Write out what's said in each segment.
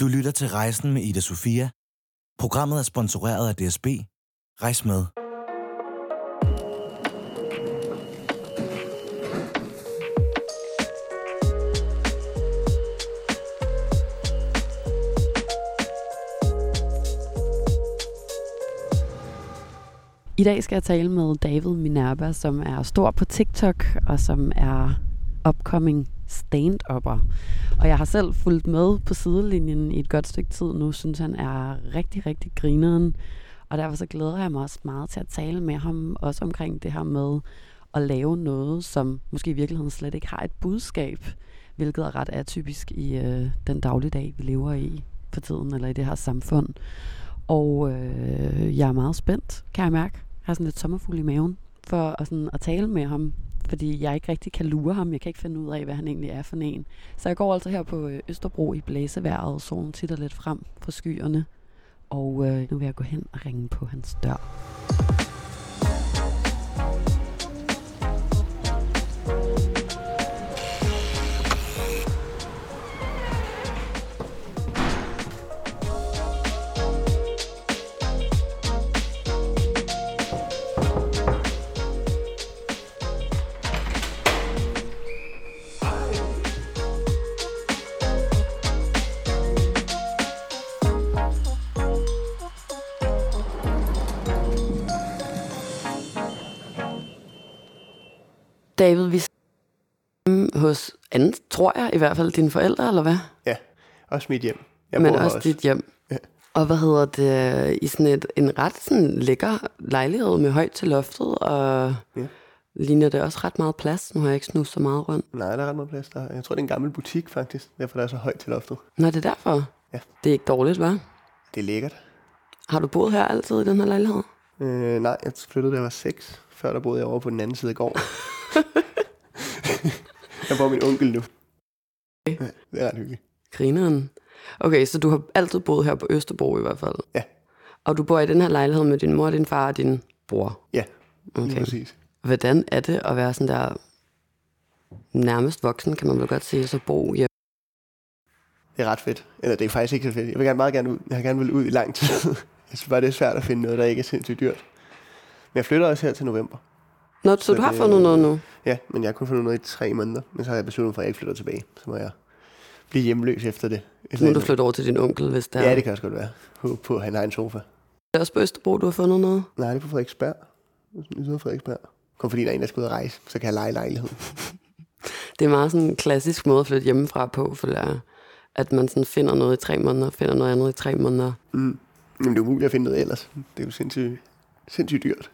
Du lytter til Rejsen med Ida Sofia. Programmet er sponsoreret af DSB. Rejs med. I dag skal jeg tale med David Minerva, som er stor på TikTok og som er upcoming stand-upper. Og jeg har selv fulgt med på sidelinjen i et godt stykke tid nu, synes han er rigtig, rigtig grineren. Og derfor så glæder jeg mig også meget til at tale med ham, også omkring det her med at lave noget, som måske i virkeligheden slet ikke har et budskab, hvilket er ret atypisk i øh, den dagligdag, vi lever i for tiden, eller i det her samfund. Og øh, jeg er meget spændt, kan jeg mærke. Jeg har sådan lidt sommerfuld i maven for at, sådan, at tale med ham, fordi jeg ikke rigtig kan lure ham. Jeg kan ikke finde ud af, hvad han egentlig er for en. Så jeg går altså her på øh, Østerbro i blæseværet, solen titter lidt frem fra skyerne. Og øh, nu vil jeg gå hen og ringe på hans dør. David, vi hos anden, tror jeg i hvert fald, dine forældre, eller hvad? Ja, også mit hjem. Jeg Men her også dit hjem. Ja. Og hvad hedder det, i sådan et, en ret sådan lækker lejlighed med højt til loftet, og Ja. ligner det også ret meget plads. Nu har jeg ikke snuset så meget rundt. Nej, der er ret meget plads der. Jeg tror, det er en gammel butik faktisk, derfor der er så højt til loftet. Nå, det er derfor? Ja. Det er ikke dårligt, hva'? Det er lækkert. Har du boet her altid i den her lejlighed? Øh, nej, jeg flyttede, da jeg var 6. Før der boede jeg over på den anden side af gården. jeg bor min onkel nu. Ja, det er ret hyggeligt. Grineren. Okay, så du har altid boet her på Østerbro i hvert fald? Ja. Og du bor i den her lejlighed med din mor, din far og din bror? Ja, Okay. præcis. Hvordan er det at være sådan der nærmest voksen, kan man vel godt sige, så bo hjemme? Det er ret fedt. Eller det er faktisk ikke så fedt. Jeg vil gerne meget gerne ud. Jeg har gerne vil ud i lang tid. jeg synes bare, det er svært at finde noget, der ikke er sindssygt dyrt. Men jeg flytter også her til november. Nå, så, Så du har det- fundet noget nu? Ja, men jeg har kun fundet noget i tre måneder. Men så har jeg besluttet mig for, at jeg ikke flytter tilbage. Så må jeg blive hjemløs efter det. Så må du flytte over til din onkel, hvis der Ja, det kan også godt være. På, at han har en sofa. Det er også på Østerbro, du har fundet noget? Nej, det er på Frederiksberg. Det er Frederiksberg. Kun fordi der er en, der skal ud og rejse, så kan jeg lege lejligheden. Det er meget sådan en klassisk måde at flytte hjemmefra på, for det er, at man sådan finder noget i tre måneder, finder noget andet i tre måneder. Mm. Men det er umuligt at finde noget ellers. Det er jo sindssygt, sindssygt dyrt.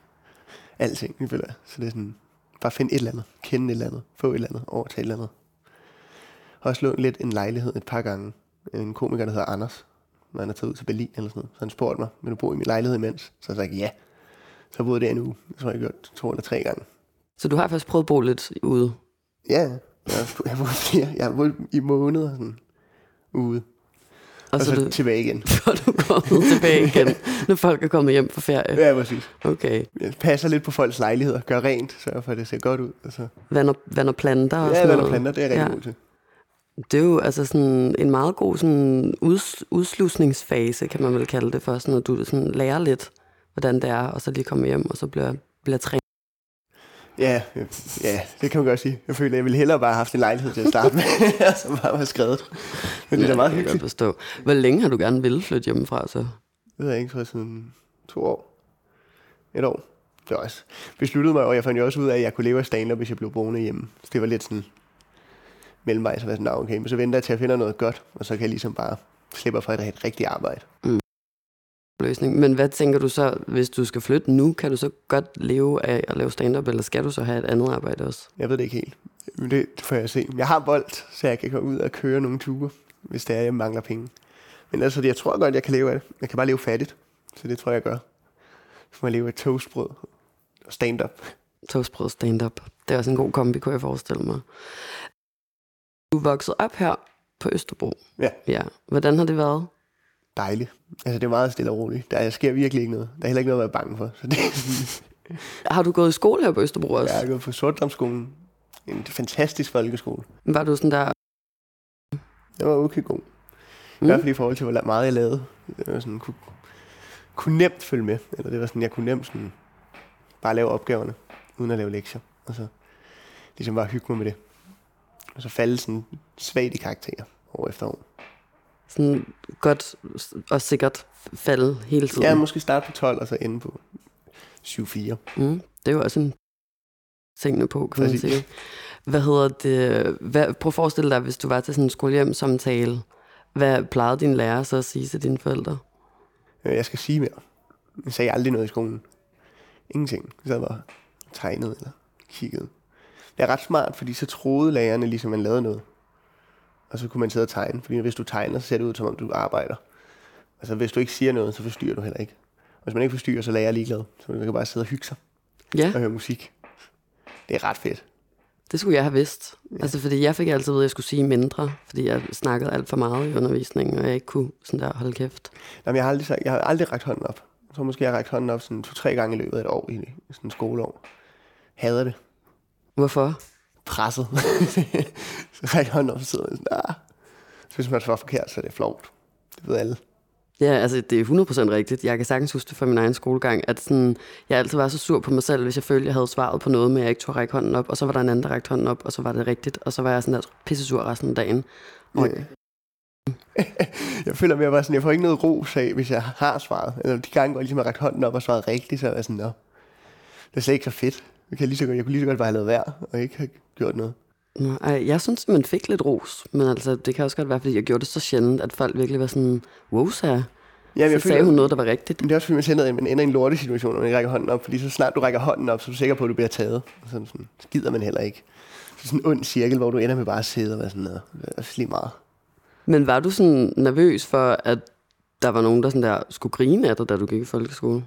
Alting, jeg føler. jeg. Så det er sådan, bare finde et eller andet. Kende et eller andet. Få et eller andet. Overtage et eller andet. Har også lånt lidt en lejlighed et par gange. En komiker, der hedder Anders. Når han er taget ud til Berlin eller sådan noget. Så han spurgte mig, vil du bo i min lejlighed imens? Så jeg sagde ja. Så boede jeg der en uge. Det tror jeg, jeg gjort to eller tre gange. Så du har faktisk prøvet at bo lidt ude. Ja, jeg har jeg boet. Jeg har boet i måneder sådan, ude. Og, Og så, så du, tilbage igen. så er du kommet tilbage igen, når folk er kommet hjem på ferie. Ja, præcis. Okay. Jeg passer lidt på folks lejligheder, gør rent, sørger for, at det ser godt ud. Og så. Vand og, vand og planter og Ja, sådan vand og noget. planter, det er jeg rigtig Ja. god til. Det er jo altså sådan en meget god sådan uds, udslusningsfase, kan man vel kalde det, for sådan, at du sådan lærer lidt, hvordan det er, og så lige kommer hjem, og så bliver, bliver trænet. Ja, ja, det kan man godt sige. Jeg føler, at jeg ville hellere bare have haft en lejlighed til at starte med, som bare var skrevet. Men det er da meget kan jeg hyggeligt. forstå. Hvor længe har du gerne ville flytte hjemmefra, så? Det ved jeg ikke, jeg siden to år. Et år. Det var også. Besluttede mig, og jeg fandt jo også ud af, at jeg kunne leve af stand hvis jeg blev boende hjemme. Så det var lidt sådan mellemvej, så var jeg sådan, "Nå, okay, men så venter jeg til at finde noget godt, og så kan jeg ligesom bare slippe fra et rigtigt arbejde. Løsning. Men hvad tænker du så, hvis du skal flytte nu, kan du så godt leve af at lave stand-up, eller skal du så have et andet arbejde også? Jeg ved det ikke helt. Det får jeg se. Jeg har bold, så jeg kan gå ud og køre nogle ture, hvis det er, jeg mangler penge. Men altså, jeg tror godt, jeg kan leve af det. Jeg kan bare leve fattigt. Så det tror jeg, jeg gør. Så må jeg leve af toastbrød og stand-up. Toastbrød stand-up. Det er også en god kombi, kunne jeg forestille mig. Du vokset op her på Østerbro. Ja. Ja. Hvordan har det været? Dejligt. Altså, det er meget stille og roligt. Der sker virkelig ikke noget. Der er heller ikke noget at være bange for. Så det, Har du gået i skole her på Østerbro også? jeg har gået på Sortdamskolen. En fantastisk folkeskole. Var du sådan der, Den var okay god. I hvert fald i forhold til, hvor meget jeg lavede. Det var sådan, kunne, kunne nemt følge med. Eller det var sådan, jeg kunne nemt sådan, bare lave opgaverne, uden at lave lektier. Og så ligesom bare hygge mig med det. Og så falde sådan svagt i karakterer år efter år. Sådan godt og sikkert falde hele tiden. Ja, måske starte på 12, og så ende på 7-4. Mm, det er jo også en tingene på, kan man Præcis. sige. Hvad hedder det? Hvad, prøv at forestille dig, hvis du var til sådan en skolehjemsamtale. Hvad plejede din lærer så at sige til dine forældre? Øh, Jeg skal sige mere. Jeg sagde aldrig noget i skolen. Ingenting. Jeg sad bare og tegnede eller kiggede. Det er ret smart, fordi så troede lærerne ligesom, man lavede noget. Og så kunne man sidde og tegne. Fordi hvis du tegner, så ser det ud, som om du arbejder. Altså hvis du ikke siger noget, så forstyrrer du heller ikke. Og hvis man ikke forstyrrer, så er lærer ligeglad. Så man kan bare sidde og hygge sig Ja, og høre musik. Det er ret fedt. det skulle jeg have vidst. Ja. Altså, fordi jeg fik altid vide, at jeg skulle sige mindre, fordi jeg snakkede alt for meget i undervisningen, og jeg ikke kunne sådan der holde kæft. Jamen, jeg har aldrig, jeg har aldrig rækket hånden op. Jeg tror måske, jeg har rækket hånden op sådan to-tre gange i løbet af et år i i sådan et skoleår. Hader det. Hvorfor? Presset. så rækker hånden op og sidder sådan, ah. Så hvis man svarer forkert, så er det flovt. Det ved alle. Ja, altså det er 100% rigtigt. Jeg kan sagtens huske det fra min egen skolegang, at sådan, jeg altid var så sur på mig selv, hvis jeg følte, jeg havde svaret på noget, men jeg ikke tog række hånden op, og så var der en anden, der rækte hånden op, og så var det rigtigt, og så var jeg sådan der pissesur resten af dagen. Og, Ja. jeg føler mere bare sådan, jeg får ikke noget ros af, hvis jeg har svaret. Eller de gange, hvor jeg ligesom har rækket hånden op og svaret rigtigt, så er jeg sådan, nå, det er slet ikke så fedt. Jeg, kan lige så godt, jeg kunne lige så godt bare have lavet værd, og ikke have gjort noget. Nå, ej, jeg synes, man fik lidt ros, men altså, det kan også godt være, fordi jeg gjorde det så sjældent, at folk virkelig var sådan, wow, så, Jamen, så jeg sagde hun noget, der var rigtigt. Men det er også fordi, man ender, i- man ender i en lortesituation, når man ikke rækker hånden op. Fordi så snart du rækker hånden op, så er du sikker på, at du bliver taget. Og sådan, sådan, så gider man heller ikke. Så sådan en ond cirkel, hvor du ender med bare at sidde og være sådan, "Nå, det lige meget. Men var du sådan nervøs for, at der var nogen, der sådan der skulle grine af dig, da du gik i folkeskole?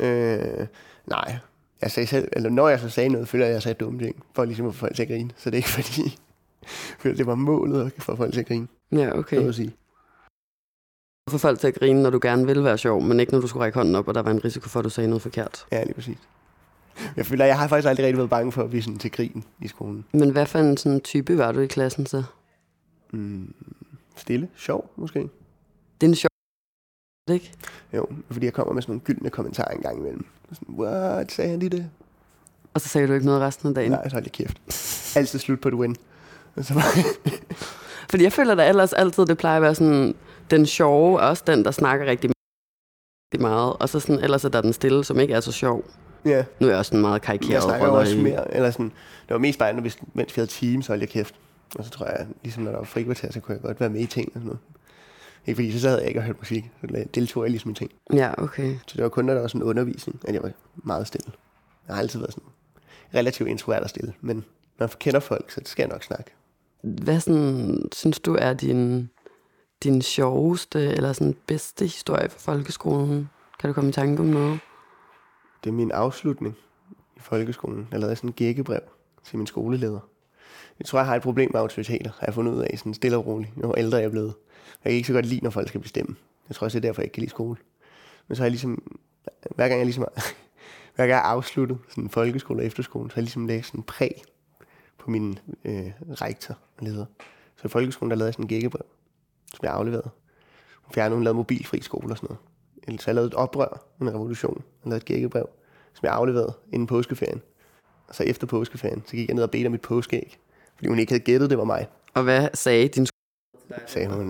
Øh, nej. Jeg sagde selv, eller når jeg så sagde noget, føler jeg, at jeg sagde dumme ting, for ligesom at få folk til at grine. Så det er ikke fordi, føler, det var målet at få folk til at grine, Ja, okay. jeg sige. Få folk til at grine, når du gerne vil være sjov, men ikke når du skulle række hånden op, og der var en risiko for, at du sagde noget forkert. Ja, lige præcis. Jeg føler, jeg har faktisk aldrig rigtig været bange for at blive sådan til grin i skolen. Men hvad for en sådan type var du i klassen så? Mm, stille, sjov måske. Det er en sjov, ikke? Jo, fordi jeg kommer med sådan nogle gyldne kommentarer en gang imellem. Sådan, what, sagde han lige det? Og så sagde du ikke noget resten af dagen. Nej, så hold kæft. Altid slut på et win. Så Fordi jeg føler da ellers altid, det plejer at være sådan, den sjove, er også den, der snakker rigtig meget. Og så sådan, ellers er der den stille, som ikke er så sjov. ja, Nu er jeg også sådan meget karikeret. jeg snakker også i- mere. Eller sådan, det var mest bare, når vi, mens vi havde team, så holdt jeg kæft. Og så tror jeg, ligesom når der var frikvarter, så kunne jeg godt være med i ting og sådan noget. Ikke fordi, så sad jeg ikke og hørte musik. Så deltog jeg ligesom i ting. Ja, okay. Så det var kun, når der var sådan en undervisning, at jeg var meget stille. Jeg har altid været sådan relativt introvert og stille. Men når man kender folk, så skal jeg nok snakke. Hvad sådan, synes du er din, din sjoveste eller sådan bedste historie fra folkeskolen? Kan du komme i tanke om noget? Det er min afslutning i folkeskolen. Jeg lavede sådan en gækkebrev til min skoleleder. Jeg tror, jeg har et problem med autoriteter, har jeg fundet ud af, sådan stille og roligt, jo ældre jeg er blevet. Jeg kan ikke så godt lide, når folk skal bestemme. Jeg tror også, det er derfor, jeg ikke kan lide skole. Men så har jeg ligesom, hver gang jeg ligesom, hver gang jeg afsluttet sådan folkeskole og efterskole, så har jeg ligesom lagt sådan en præg på min øh, rektor og leder. Så i folkeskolen, der lavede jeg sådan en gækkebrev, som jeg afleverede. Hun fjernede, hun lavede mobilfri skole og sådan noget. Så har jeg lavede et oprør, en revolution, og lavede et gækkebrev, som jeg afleverede inden påskeferien. Og så efter påskeferien, så gik jeg ned og bedte om mit påskeæg, fordi hun ikke havde gættet, det var mig. Og hvad sagde din? Sagde hun,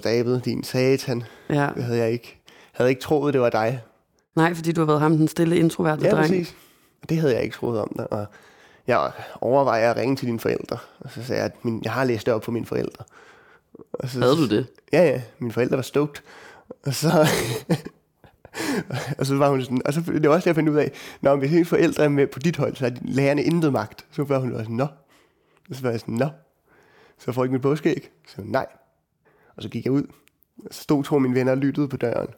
David, din satan. Ja. Det havde jeg ikke. Havde ikke troet, det var dig. Nej, fordi du har været ham, den stille introverte Ja, dreng. præcis. Det havde jeg ikke troet om dig. Og jeg overvejer at ringe til dine forældre. Og så sagde jeg, at min, jeg har læst det op på mine forældre. Og så, Havde du det? Ja, ja. Mine forældre var stoked. Og så... og så var hun sådan... Og så, det var også det, jeg fandt ud af. Nå, hvis mine forældre er med på dit hold, så har lærerne intet magt. Så var hun sådan, nå. Og så var jeg sådan, nå. Så får jeg ikke mit påskeæg. Så nej. Og så gik jeg ud. Og så stod to af mine venner og lyttede på døren.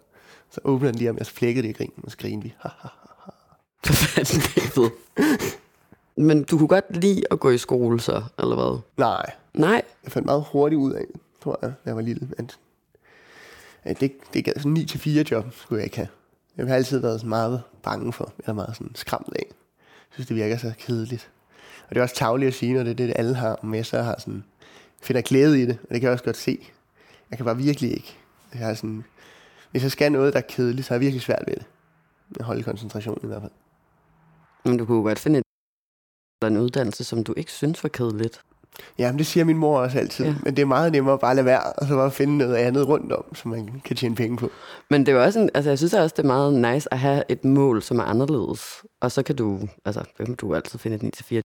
Så åbnede den lige om, og så flækkede det i grin. Og så grinede vi. For fanden. Men du kunne godt lide at gå i skole så, eller hvad? Nej, Nej. jeg fandt meget hurtigt ud af, tror jeg, da jeg var lille, at, at det, det gav sådan 9-4 job, skulle jeg ikke have. Jeg har altid været sådan meget bange for, eller meget sådan skræmt af. Jeg synes, det virker så kedeligt. Og det er også tavligt at sige, når det er det, alle har med sig, har sådan, finder glæde i det, og det kan jeg også godt se. Jeg kan bare virkelig ikke. Jeg har sådan, hvis jeg skal noget, der er kedeligt, så er jeg virkelig svært ved det. At holde koncentrationen i hvert fald. Men du kunne godt finde et, eller en uddannelse, som du ikke synes var kedeligt. Ja, men det siger min mor også altid. Ja. Men det er meget nemmere at bare lade være, og så bare finde noget andet rundt om, som man kan tjene penge på. Men det er også en, altså jeg synes også, det er meget nice at have et mål, som er anderledes. Og så kan du, altså, så kan du altid finde et 9-4.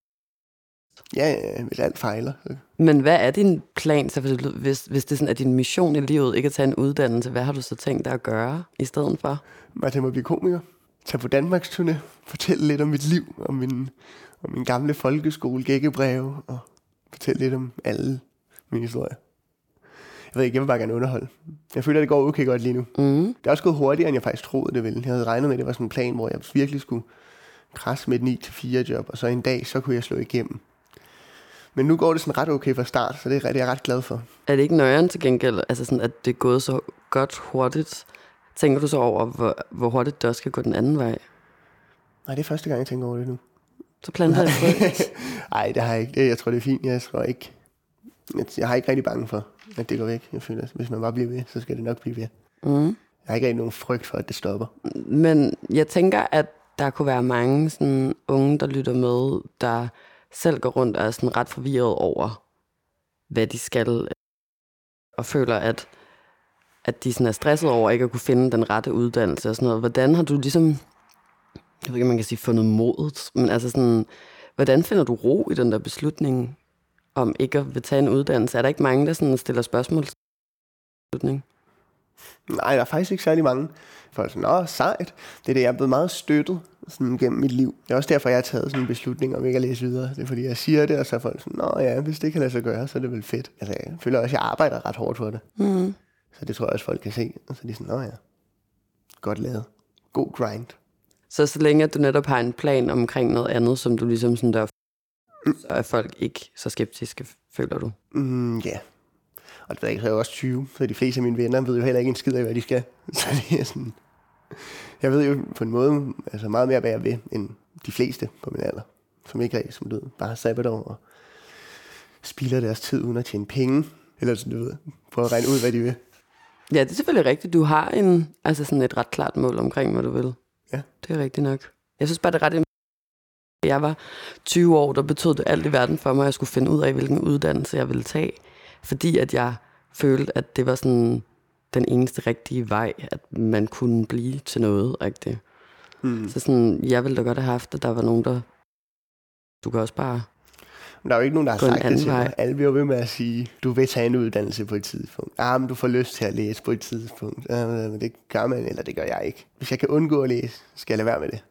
Ja, hvis alt fejler. Men hvad er din plan, så hvis, hvis, det sådan er din mission i livet, ikke at tage en uddannelse, hvad har du så tænkt dig at gøre i stedet for? Bare til at blive komiker. Tage på Danmarks turné. Fortælle lidt om mit liv, om min, om min gamle folkeskole, gækkebreve, og fortælle lidt om alle mine historier. Jeg ved ikke, jeg vil bare gerne underholde. Jeg føler, at det går okay godt lige nu. Mm. Det er også gået hurtigere, end jeg faktisk troede, det ville. Jeg havde regnet med, at det var sådan en plan, hvor jeg virkelig skulle krasse med et 9-4 job, og så en dag, så kunne jeg slå igennem. Men nu går det sådan ret okay fra start, så det er, det er jeg ret glad for. Er det ikke nøjeren til gengæld, altså sådan, at det er gået så godt hurtigt? Tænker du så over, hvor, hvor hurtigt det også kan gå den anden vej? Nej, det er første gang, jeg tænker over det nu. Så planter jeg frø. Nej, det har jeg ikke. Jeg tror, det er fint. Jeg tror ikke... Jeg, jeg har ikke rigtig bange for, at det går væk. Jeg føler, at hvis man bare bliver ved, så skal det nok blive ved. Mm. Jeg har ikke rigtig nogen frygt for, at det stopper. Men jeg tænker, at der kunne være mange sådan, unge, der lytter med, der selv går rundt og er sådan ret forvirret over, hvad de skal, og føler, at, at de sådan er stresset over ikke at kunne finde den rette uddannelse og sådan noget. Hvordan har du ligesom, jeg ved ikke, om man kan sige fundet modet, men altså sådan, hvordan finder du ro i den der beslutning om ikke at vil tage en uddannelse? Er der ikke mange, der sådan stiller spørgsmål til beslutning? Nej, der er faktisk ikke særlig mange. Folk er sådan, åh, sejt. Det er det, jeg er blevet meget støttet sådan, gennem mit liv. Det er også derfor, jeg har taget sådan en beslutning om ikke at læse videre. Det er fordi, jeg siger det, og så er folk sådan, nå ja, hvis det kan lade sig gøre, så er det vel fedt. Altså, jeg føler også, at jeg arbejder ret hårdt for det. Mm. Så det tror jeg også, folk kan se. Og så er de sådan, nå ja, godt lavet. God grind. Så så længe at du netop har en plan omkring noget andet, som du ligesom sådan der, så er folk ikke så skeptiske, føler du? Mm, ja. Og det ved jeg ikke, så er jeg også 20, så de fleste af mine venner ved jo heller ikke en skid af, hvad de skal. Så det er sådan... Jeg ved jo på en måde altså meget mere, hvad jeg vil, end de fleste på min alder. Som ikke er, som du ved, bare sabbatår og spilder deres tid uden at tjene penge. Eller sådan, du ved, prøve at regne ud, hvad de vil. Ja, det er selvfølgelig rigtigt. Du har en, altså sådan et ret klart mål omkring, hvad du vil. Ja. Det er rigtigt nok. Jeg synes bare, det er ret jeg var 20 år, der betød det alt i verden for mig, at jeg skulle finde ud af, hvilken uddannelse jeg ville tage. Fordi at jeg følte, at det var sådan den eneste rigtige vej, at man kunne blive til noget rigtigt. Hmm. Så sådan, jeg ville da godt have haft, at der var nogen, der... Du kan også bare... Men der er jo ikke nogen, der har sagt det til mig. Alle bliver ved med at sige, du vil tage en uddannelse på et tidspunkt. Ah, men du får lyst til at læse på et tidspunkt. Ja, men det gør man, eller det gør jeg ikke. Hvis jeg kan undgå at læse, skal jeg lade være med det.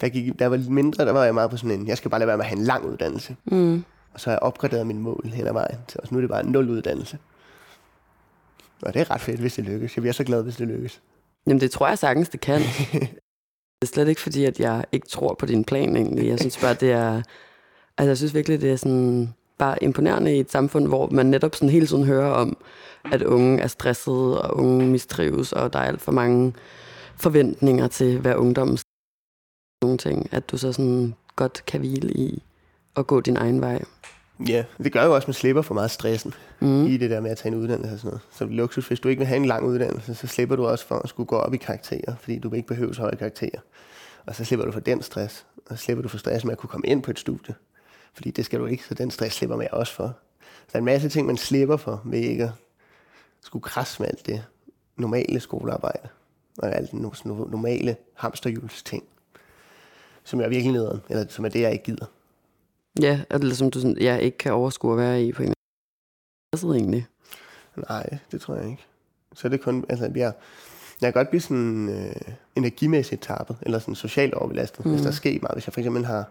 Da, gik, da jeg var lidt mindre, der var jeg meget på sådan en, jeg skal bare lade være med at have en lang uddannelse. Mm. Og så har jeg opgraderet min mål hen ad vejen. Så nu er det bare en nul uddannelse. Og det er ret fedt, hvis det lykkes. Jeg bliver så glad, hvis det lykkes. Jamen, det tror jeg sagtens, det kan. det er slet ikke fordi, at jeg ikke tror på din plan egentlig. Jeg synes bare, det er... Altså, jeg synes virkelig, det er sådan bare imponerende i et samfund, hvor man netop sådan hele tiden hører om, at unge er stressede, og unge mistrives, og der er alt for mange forventninger til, hvad ungdommen nogle ting, at du så sådan godt kan hvile i at gå din egen vej. Ja, det gør jo også, at man slipper for meget stressen Mm. i det der med at tage en uddannelse og sådan noget. Så luksus, hvis du ikke vil have en lang uddannelse, så slipper du også for at skulle gå op i karakterer, fordi du ikke behøver så høje karakterer. Og så slipper du for den stress, og så slipper du for stress med at kunne komme ind på et studie. Fordi det skal du ikke, så den stress slipper man også for. Så der er en masse ting, man slipper for ved ikke at skulle krasse med alt det normale skolearbejde. Og alt det normale hamsterhjuls ting. Som er virkelig nederen, eller som er det, jeg ikke gider. Ja, eller som du sådan, jeg ikke kan overskue at være i på en eller anden egentlig. Nej, det tror jeg ikke. Så er det kun, altså jeg, jeg kan godt blive sådan øh, energimæssigt tappet, eller sådan socialt overbelastet, mm. hvis der sker meget. Hvis jeg for eksempel har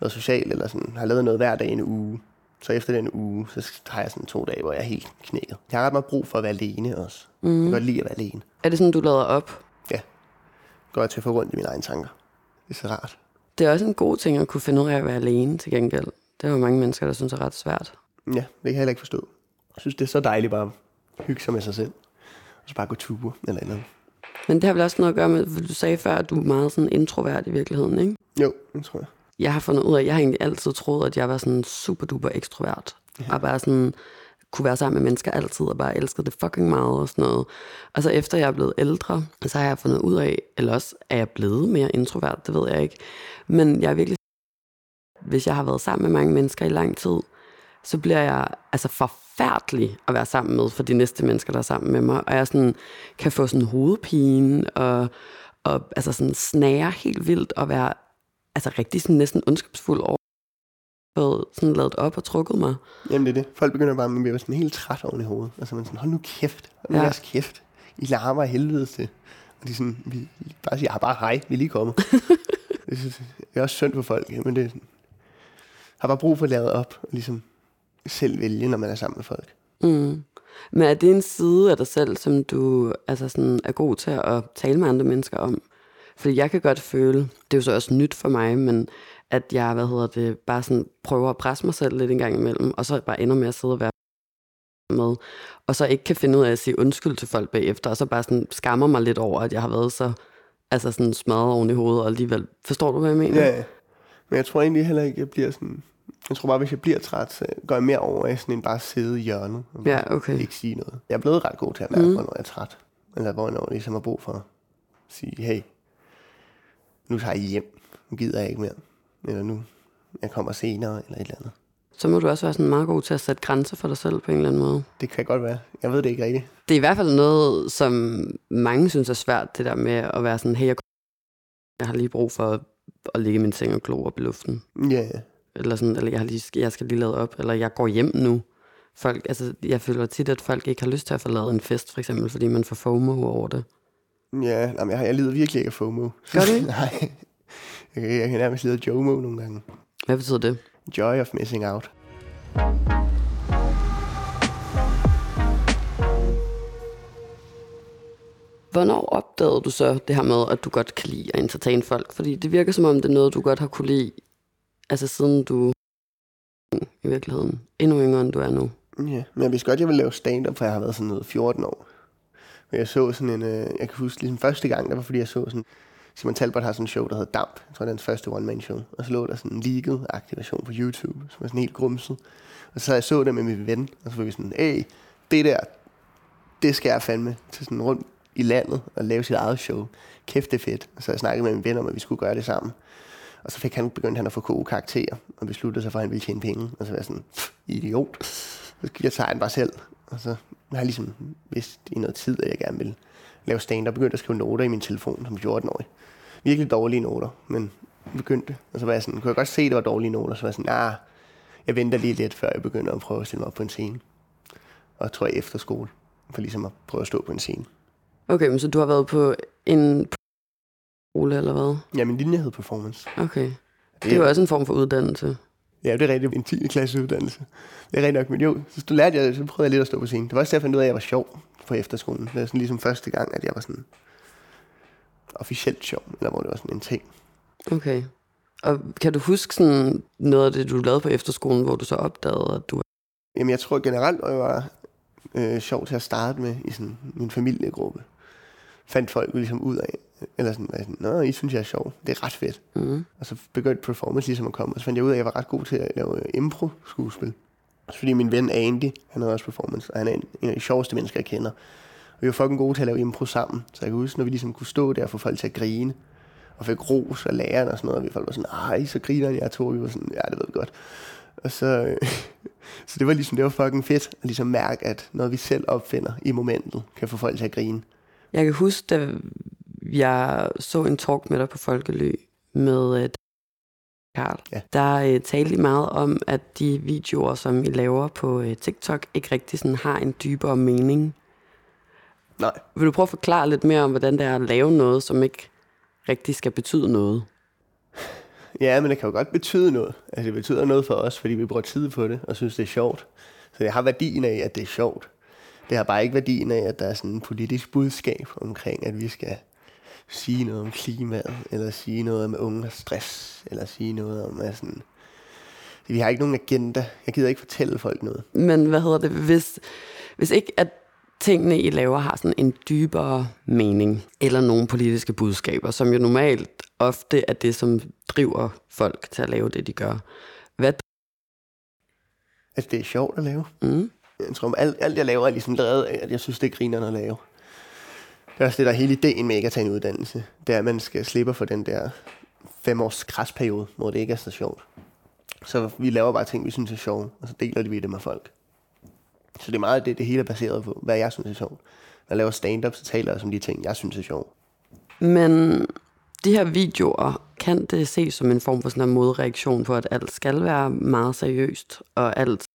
noget socialt, eller sådan, har lavet noget hver dag i en uge, så efter den uge, så har jeg sådan to dage, hvor jeg er helt knækket. Jeg har ret meget brug for at være alene også. Mm. Jeg kan godt lide at være alene. Er det sådan, du lader op? Godt til at få rundt i mine egne tanker. Det er så rart. Det er også en god ting at kunne finde ud af at være alene til gengæld. Det er jo mange mennesker, der synes er ret svært. Ja, det kan jeg heller ikke forstå. Jeg synes, det er så dejligt bare at hygge sig med sig selv. Og så bare gå ture eller et eller andet. Men det har vel også noget at gøre med, du sagde før, at du er meget sådan introvert i virkeligheden, ikke? Jo, det tror jeg. Jeg har fundet ud af, at jeg har egentlig altid troet, at jeg var sådan super duper ekstrovert. Ja. Og bare sådan kunne være sammen med mennesker altid, og bare elskede det fucking meget og sådan noget. Og så efter jeg er blevet ældre, så har jeg fundet ud af, eller også er jeg blevet mere introvert, det ved jeg ikke. Men jeg er virkelig, hvis jeg har været sammen med mange mennesker i lang tid, så bliver jeg altså forfærdelig at være sammen med for de næste mennesker, der er sammen med mig. Og jeg sådan, kan få sådan hovedpine og, og altså sådan snære helt vildt og være altså rigtig sådan næsten ondskabsfuld over fået sådan lavet op og trukket mig. Jamen det er det. Folk begynder bare at være sådan helt træt oven i hovedet. Altså man er sådan, hold nu kæft. Hold nu Ja. jeres kæft. I larmer af helvede til. Og de sådan, vi bare siger, "Ah, bare hej, vi er lige kommet. det, er, også synd for folk, men det sådan, har bare brug for at lade op og ligesom selv vælge, når man er sammen med folk. Mm. Men er det en side af dig selv, som du altså sådan, er god til at tale med andre mennesker om? Fordi jeg kan godt føle, det er jo så også nyt for mig, men at jeg, hvad hedder det, bare sådan prøver at presse mig selv lidt en gang imellem, og så bare ender med at sidde og være med, og så ikke kan finde ud af at sige undskyld til folk bagefter, og så bare sådan skammer mig lidt over, at jeg har været så altså sådan smadret oven i hovedet, og alligevel, forstår du, hvad jeg mener? Ja, ja. Men jeg tror egentlig heller ikke, jeg bliver sådan... Jeg tror bare, hvis jeg bliver træt, så går jeg mere over i sådan en bare sidde i hjørnet. Og Ja, okay. ikke sige noget. Jeg er blevet ret god til at mærke, Mm. hvornår jeg er træt. Eller hvornår jeg ligesom har brug for at sige, hey, nu tager I hjem. Nu gider jeg ikke mere. Eller nu, jeg kommer senere, eller et eller andet. Så må du også være sådan meget god til at sætte grænser for dig selv på en eller anden måde. Det kan godt være. Jeg ved det ikke rigtigt. Det er i hvert fald noget, som mange synes er svært, det der med at være sådan, hey, jeg, jeg har lige brug for at, ligge i min seng og glo op i luften. Ja, ja. Eller sådan, eller jeg, har lige, jeg skal lige lade op, eller jeg går hjem nu. Folk, altså, jeg føler tit, at folk ikke har lyst til at forlade en fest, for eksempel, fordi man får FOMO over det. Ja, jamen, jeg, jeg lider virkelig ikke af FOMO. Gør du ikke? Nej. Jeg kan, jeg kan nærmest lide JOMO nogle gange. Hvad betyder det? Joy of missing out. Hvornår opdagede du så det her med, at du godt kan lide at entertain folk? Fordi det virker som om, det er noget, du godt har kunne lide, altså siden du i virkeligheden endnu yngre, end du er nu. Ja, men jeg vidste godt, jeg ville lave stand-up, for jeg har været sådan noget 14 år. Men jeg så sådan en, øh, jeg kan huske ligesom første gang, der var fordi jeg så sådan, Simon Talbot har sådan en show, der hedder Damp. Jeg tror, det er hans første one-man-show. Og så lå der sådan en leaked aktivation på YouTube, som var sådan helt grumset. Og så jeg så det med min ven, og så var vi sådan, hey, det der, det skal jeg fandme til sådan rundt i landet og lave sit eget show. Kæft, det er fedt. Og så jeg snakkede med min ven om, at vi skulle gøre det sammen. Og så fik han, begyndte han at få gode karakterer, og besluttede sig for, at han ville tjene penge. Og så var jeg sådan, idiot. Så jeg tager han bare selv. Og så har jeg ligesom vidst i noget tid, at jeg gerne ville lave stand og begyndte at skrive noter i min telefon som 14-årig. Virkelig dårlige noter, men begyndte. Og så var jeg sådan, kunne jeg godt se, at det var dårlige noter, så var jeg sådan, ah, jeg venter lige lidt, før jeg begynder at prøve at stille mig op på en scene. Og tror jeg efter skole, for ligesom at prøve at stå på en scene. Okay, men så du har været på en skole eller hvad? Ja, min linje hed performance. Okay. Det er jo også en form for uddannelse. Ja, det er rigtig en 10. klasse uddannelse. Det er rigtig nok, men jo, så du lærte jeg, så prøvede jeg lidt at stå på scenen. Det var også der, jeg fandt ud af, at jeg var sjov på efterskolen. Det var sådan ligesom første gang, at jeg var sådan officielt sjov, eller hvor det var sådan en ting. Okay. Og kan du huske sådan noget af det, du lavede på efterskolen, hvor du så opdagede, at du... Jamen, jeg tror generelt, at jeg var øh, sjov til at starte med i sådan min familiegruppe. Fandt folk ligesom ud af, eller sådan, var sådan, Nå, I synes, jeg er sjov. Det er ret fedt. Mm. Og så begyndte performance ligesom at komme, og så fandt jeg ud af, at jeg var ret god til at lave øh, impro-skuespil. Også fordi min ven Andy, han havde også performance, og han er en, en af de sjoveste mennesker, jeg kender. Og vi var fucking gode til at lave impro sammen. Så jeg kan huske, når vi ligesom kunne stå der og få folk til at grine, og fik ros af læreren og sådan noget, og vi folk var sådan, ej, så griner jeg to. Vi var sådan, ja, det ved vi godt. Og så, så det var ligesom, det var fucking fedt at ligesom mærke, at noget vi selv opfinder i momentet, kan få folk til at grine. Jeg kan huske, da jeg så en talk med dig på Folkelø med øh, Karl. Ja. Der øh, talte I meget om, at de videoer, som I laver på øh, TikTok, ikke rigtig sådan har en dybere mening. Nej, Vil du prøve at forklare lidt mere om, hvordan det er at lave noget, som ikke rigtig skal betyde noget? Ja, men det kan jo godt betyde noget. Altså, det betyder noget for os, fordi vi bruger tid på det, og synes, det er sjovt. Så det har værdien af, at det er sjovt. Det har bare ikke værdien af, at der er sådan en politisk budskab omkring, at vi skal sige noget om klimaet, eller sige noget om unge og stress, eller sige noget om, at sådan... Vi har ikke nogen agenda. Jeg gider ikke fortælle folk noget. Men hvad hedder det, hvis, hvis ikke at tingene, I laver, har sådan en dybere mening, eller nogle politiske budskaber, som jo normalt ofte er det, som driver folk til at lave det, de gør. Hvad? Altså, det er sjovt at lave. Mm. Jeg tror, alt, alt jeg laver er ligesom lavet af, at jeg synes, det er grinerne at lave. Det er også det, der er hele ideen med ikke at tage en uddannelse. Det er, at man skal slippe for den der fem års kræsperiode, hvor det ikke er så sjovt. Så vi laver bare ting, vi synes er sjove, og så deler vi det med folk. Så det er meget det, det hele er baseret på, hvad jeg synes er sjovt. Når jeg laver stand-up, så taler jeg om de ting, jeg synes er sjovt. Men de her videoer, kan det ses som en form for sådan en modreaktion på, at alt skal være meget seriøst, og alt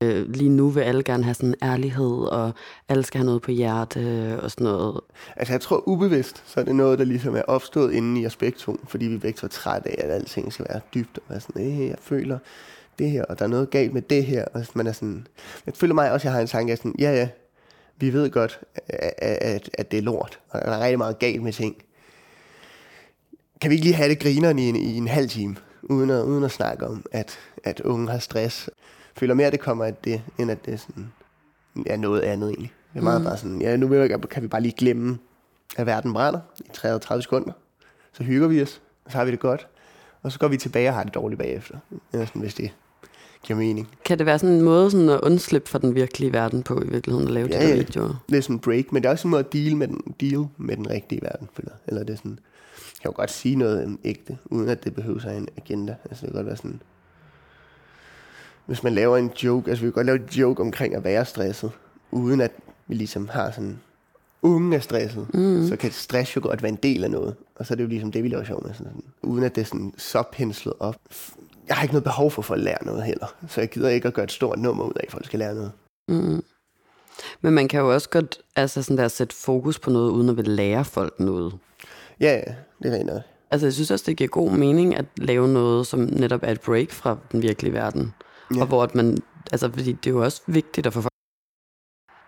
øh, lige nu vil alle gerne have sådan ærlighed, og alle skal have noget på hjerte øh, og sådan noget. Altså jeg tror ubevidst, så er det noget, der ligesom er opstået inde i os begge to, fordi vi begge to er trætte af, at alting skal være dybt, og være sådan, øh, jeg føler det her, og der er noget galt med det her, og man er sådan, jeg føler mig også, at jeg har en tanke af sådan, ja ja, vi ved godt, at, at, at det er lort, og der er rigtig meget galt med ting. Kan vi ikke lige have det grineren i en, i en halv time, uden at, uden at snakke om, at, at unge har stress? Føler mere, at det kommer af det, end at det er sådan, ja, noget andet egentlig. Det er meget mm. bare sådan, ja, nu vil jeg, kan vi bare lige glemme, at verden brænder i 30 sekunder. Så hygger vi os, og så har vi det godt. Og så går vi tilbage og har det dårligt bagefter. Ja, sådan, hvis det giver mening. Kan det være sådan en måde sådan at undslippe for den virkelige verden på i virkeligheden at lave ja, de der videoer? det er sådan en break, men det er også en måde at deal med den, deal med den rigtige verden. Føler. Eller det er sådan, jeg kan jo godt sige noget ægte, uden at det behøver sig en agenda. Altså det kan godt være sådan, hvis man laver en joke, altså vi kan godt lave en joke omkring at være stresset, uden at vi ligesom har sådan, unge er stresset, mm. så kan stress jo godt være en del af noget. Og så er det jo ligesom det, vi laver sjov med. Sådan, uden at det er sådan så penslet op. Jeg har ikke noget behov for, for at lære noget heller. Så jeg gider ikke at gøre et stort nummer ud af, at folk skal lære noget. Mm. Men man kan jo også godt altså sådan der, sætte fokus på noget, uden at vil lære folk noget. Ja, ja, det er rent noget. Altså jeg synes også, det giver god mening at lave noget, som netop er et break fra den virkelige verden. Ja. Og hvor at man, altså fordi det er jo også vigtigt at få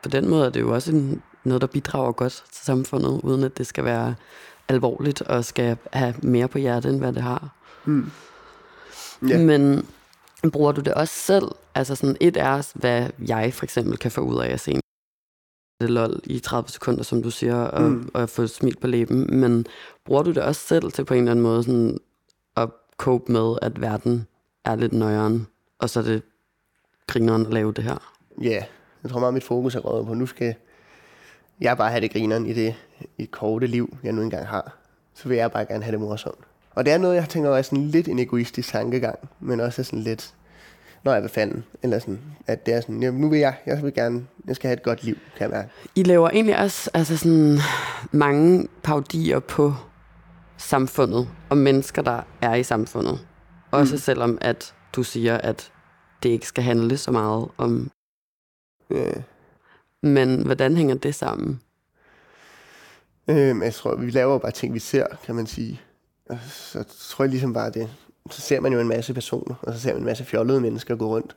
på den måde er det jo også en, noget, der bidrager godt til samfundet, uden at det skal være alvorligt og skal have mere på hjertet, end hvad det har. Mm. Yeah. Men bruger du det også selv? Altså sådan et er, hvad jeg for eksempel kan få ud af at se det lol i 30 sekunder, som du siger, og, mm. og få smil på læben. Men bruger du det også selv til på en eller anden måde sådan at cope med, at verden er lidt nøjeren, og så er det grineren at lave det her? Ja, yeah. jeg tror meget, mit fokus er røget på, nu skal jeg bare have det grineren i det, i det korte liv, jeg nu engang har. Så vil jeg bare gerne have det morsomt. Og det er noget, jeg tænker er sådan lidt en egoistisk tankegang, men også sådan lidt, når jeg vil fanden, eller sådan, at det er sådan, nu vil jeg, jeg vil gerne, jeg skal have et godt liv, kan jeg mærke. I laver egentlig også altså sådan mange paudier på samfundet, og mennesker, der er i samfundet. Også mm. selvom, at du siger, at det ikke skal handle så meget om... Yeah. Men hvordan hænger det sammen? Øhm, jeg tror, vi laver bare ting, vi ser, kan man sige. Og så tror jeg ligesom bare det. Så ser man jo en masse personer, og så ser man en masse fjollede mennesker gå rundt.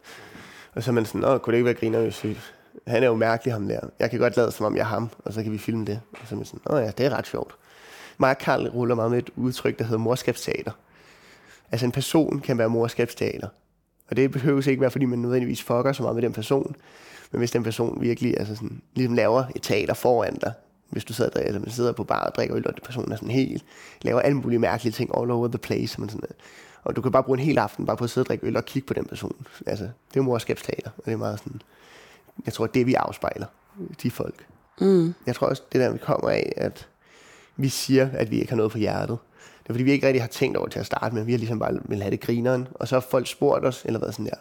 Og så er man sådan, åh, kunne det ikke være griner, hvis han er jo mærkelig, ham der. Jeg kan godt lade, som om jeg er ham, og så kan vi filme det. Og så er man sådan, åh ja, det er ret sjovt. Mig og Karl ruller meget med et udtryk, der hedder morskabsteater. Altså en person kan være morskabsteater. Og det behøver ikke være, fordi man nødvendigvis fucker så meget med den person. Men hvis den person virkelig altså sådan, ligesom laver et teater foran dig, hvis du sidder, der, eller man sidder på bar og drikker øl, og den person er sådan helt, laver alle mulige mærkelige ting all over the place. Men sådan, og du kan bare bruge en hel aften bare på at sidde og drikke øl og kigge på den person. Altså, det er morskabsteater, og det er meget sådan, jeg tror, det vi afspejler, de folk. Mm. Jeg tror også, det der, vi kommer af, at vi siger, at vi ikke har noget på hjertet. Det er fordi, vi ikke rigtig har tænkt over til at starte med. Vi har ligesom bare vil have det grineren. Og så har folk spurgt os, eller hvad sådan der.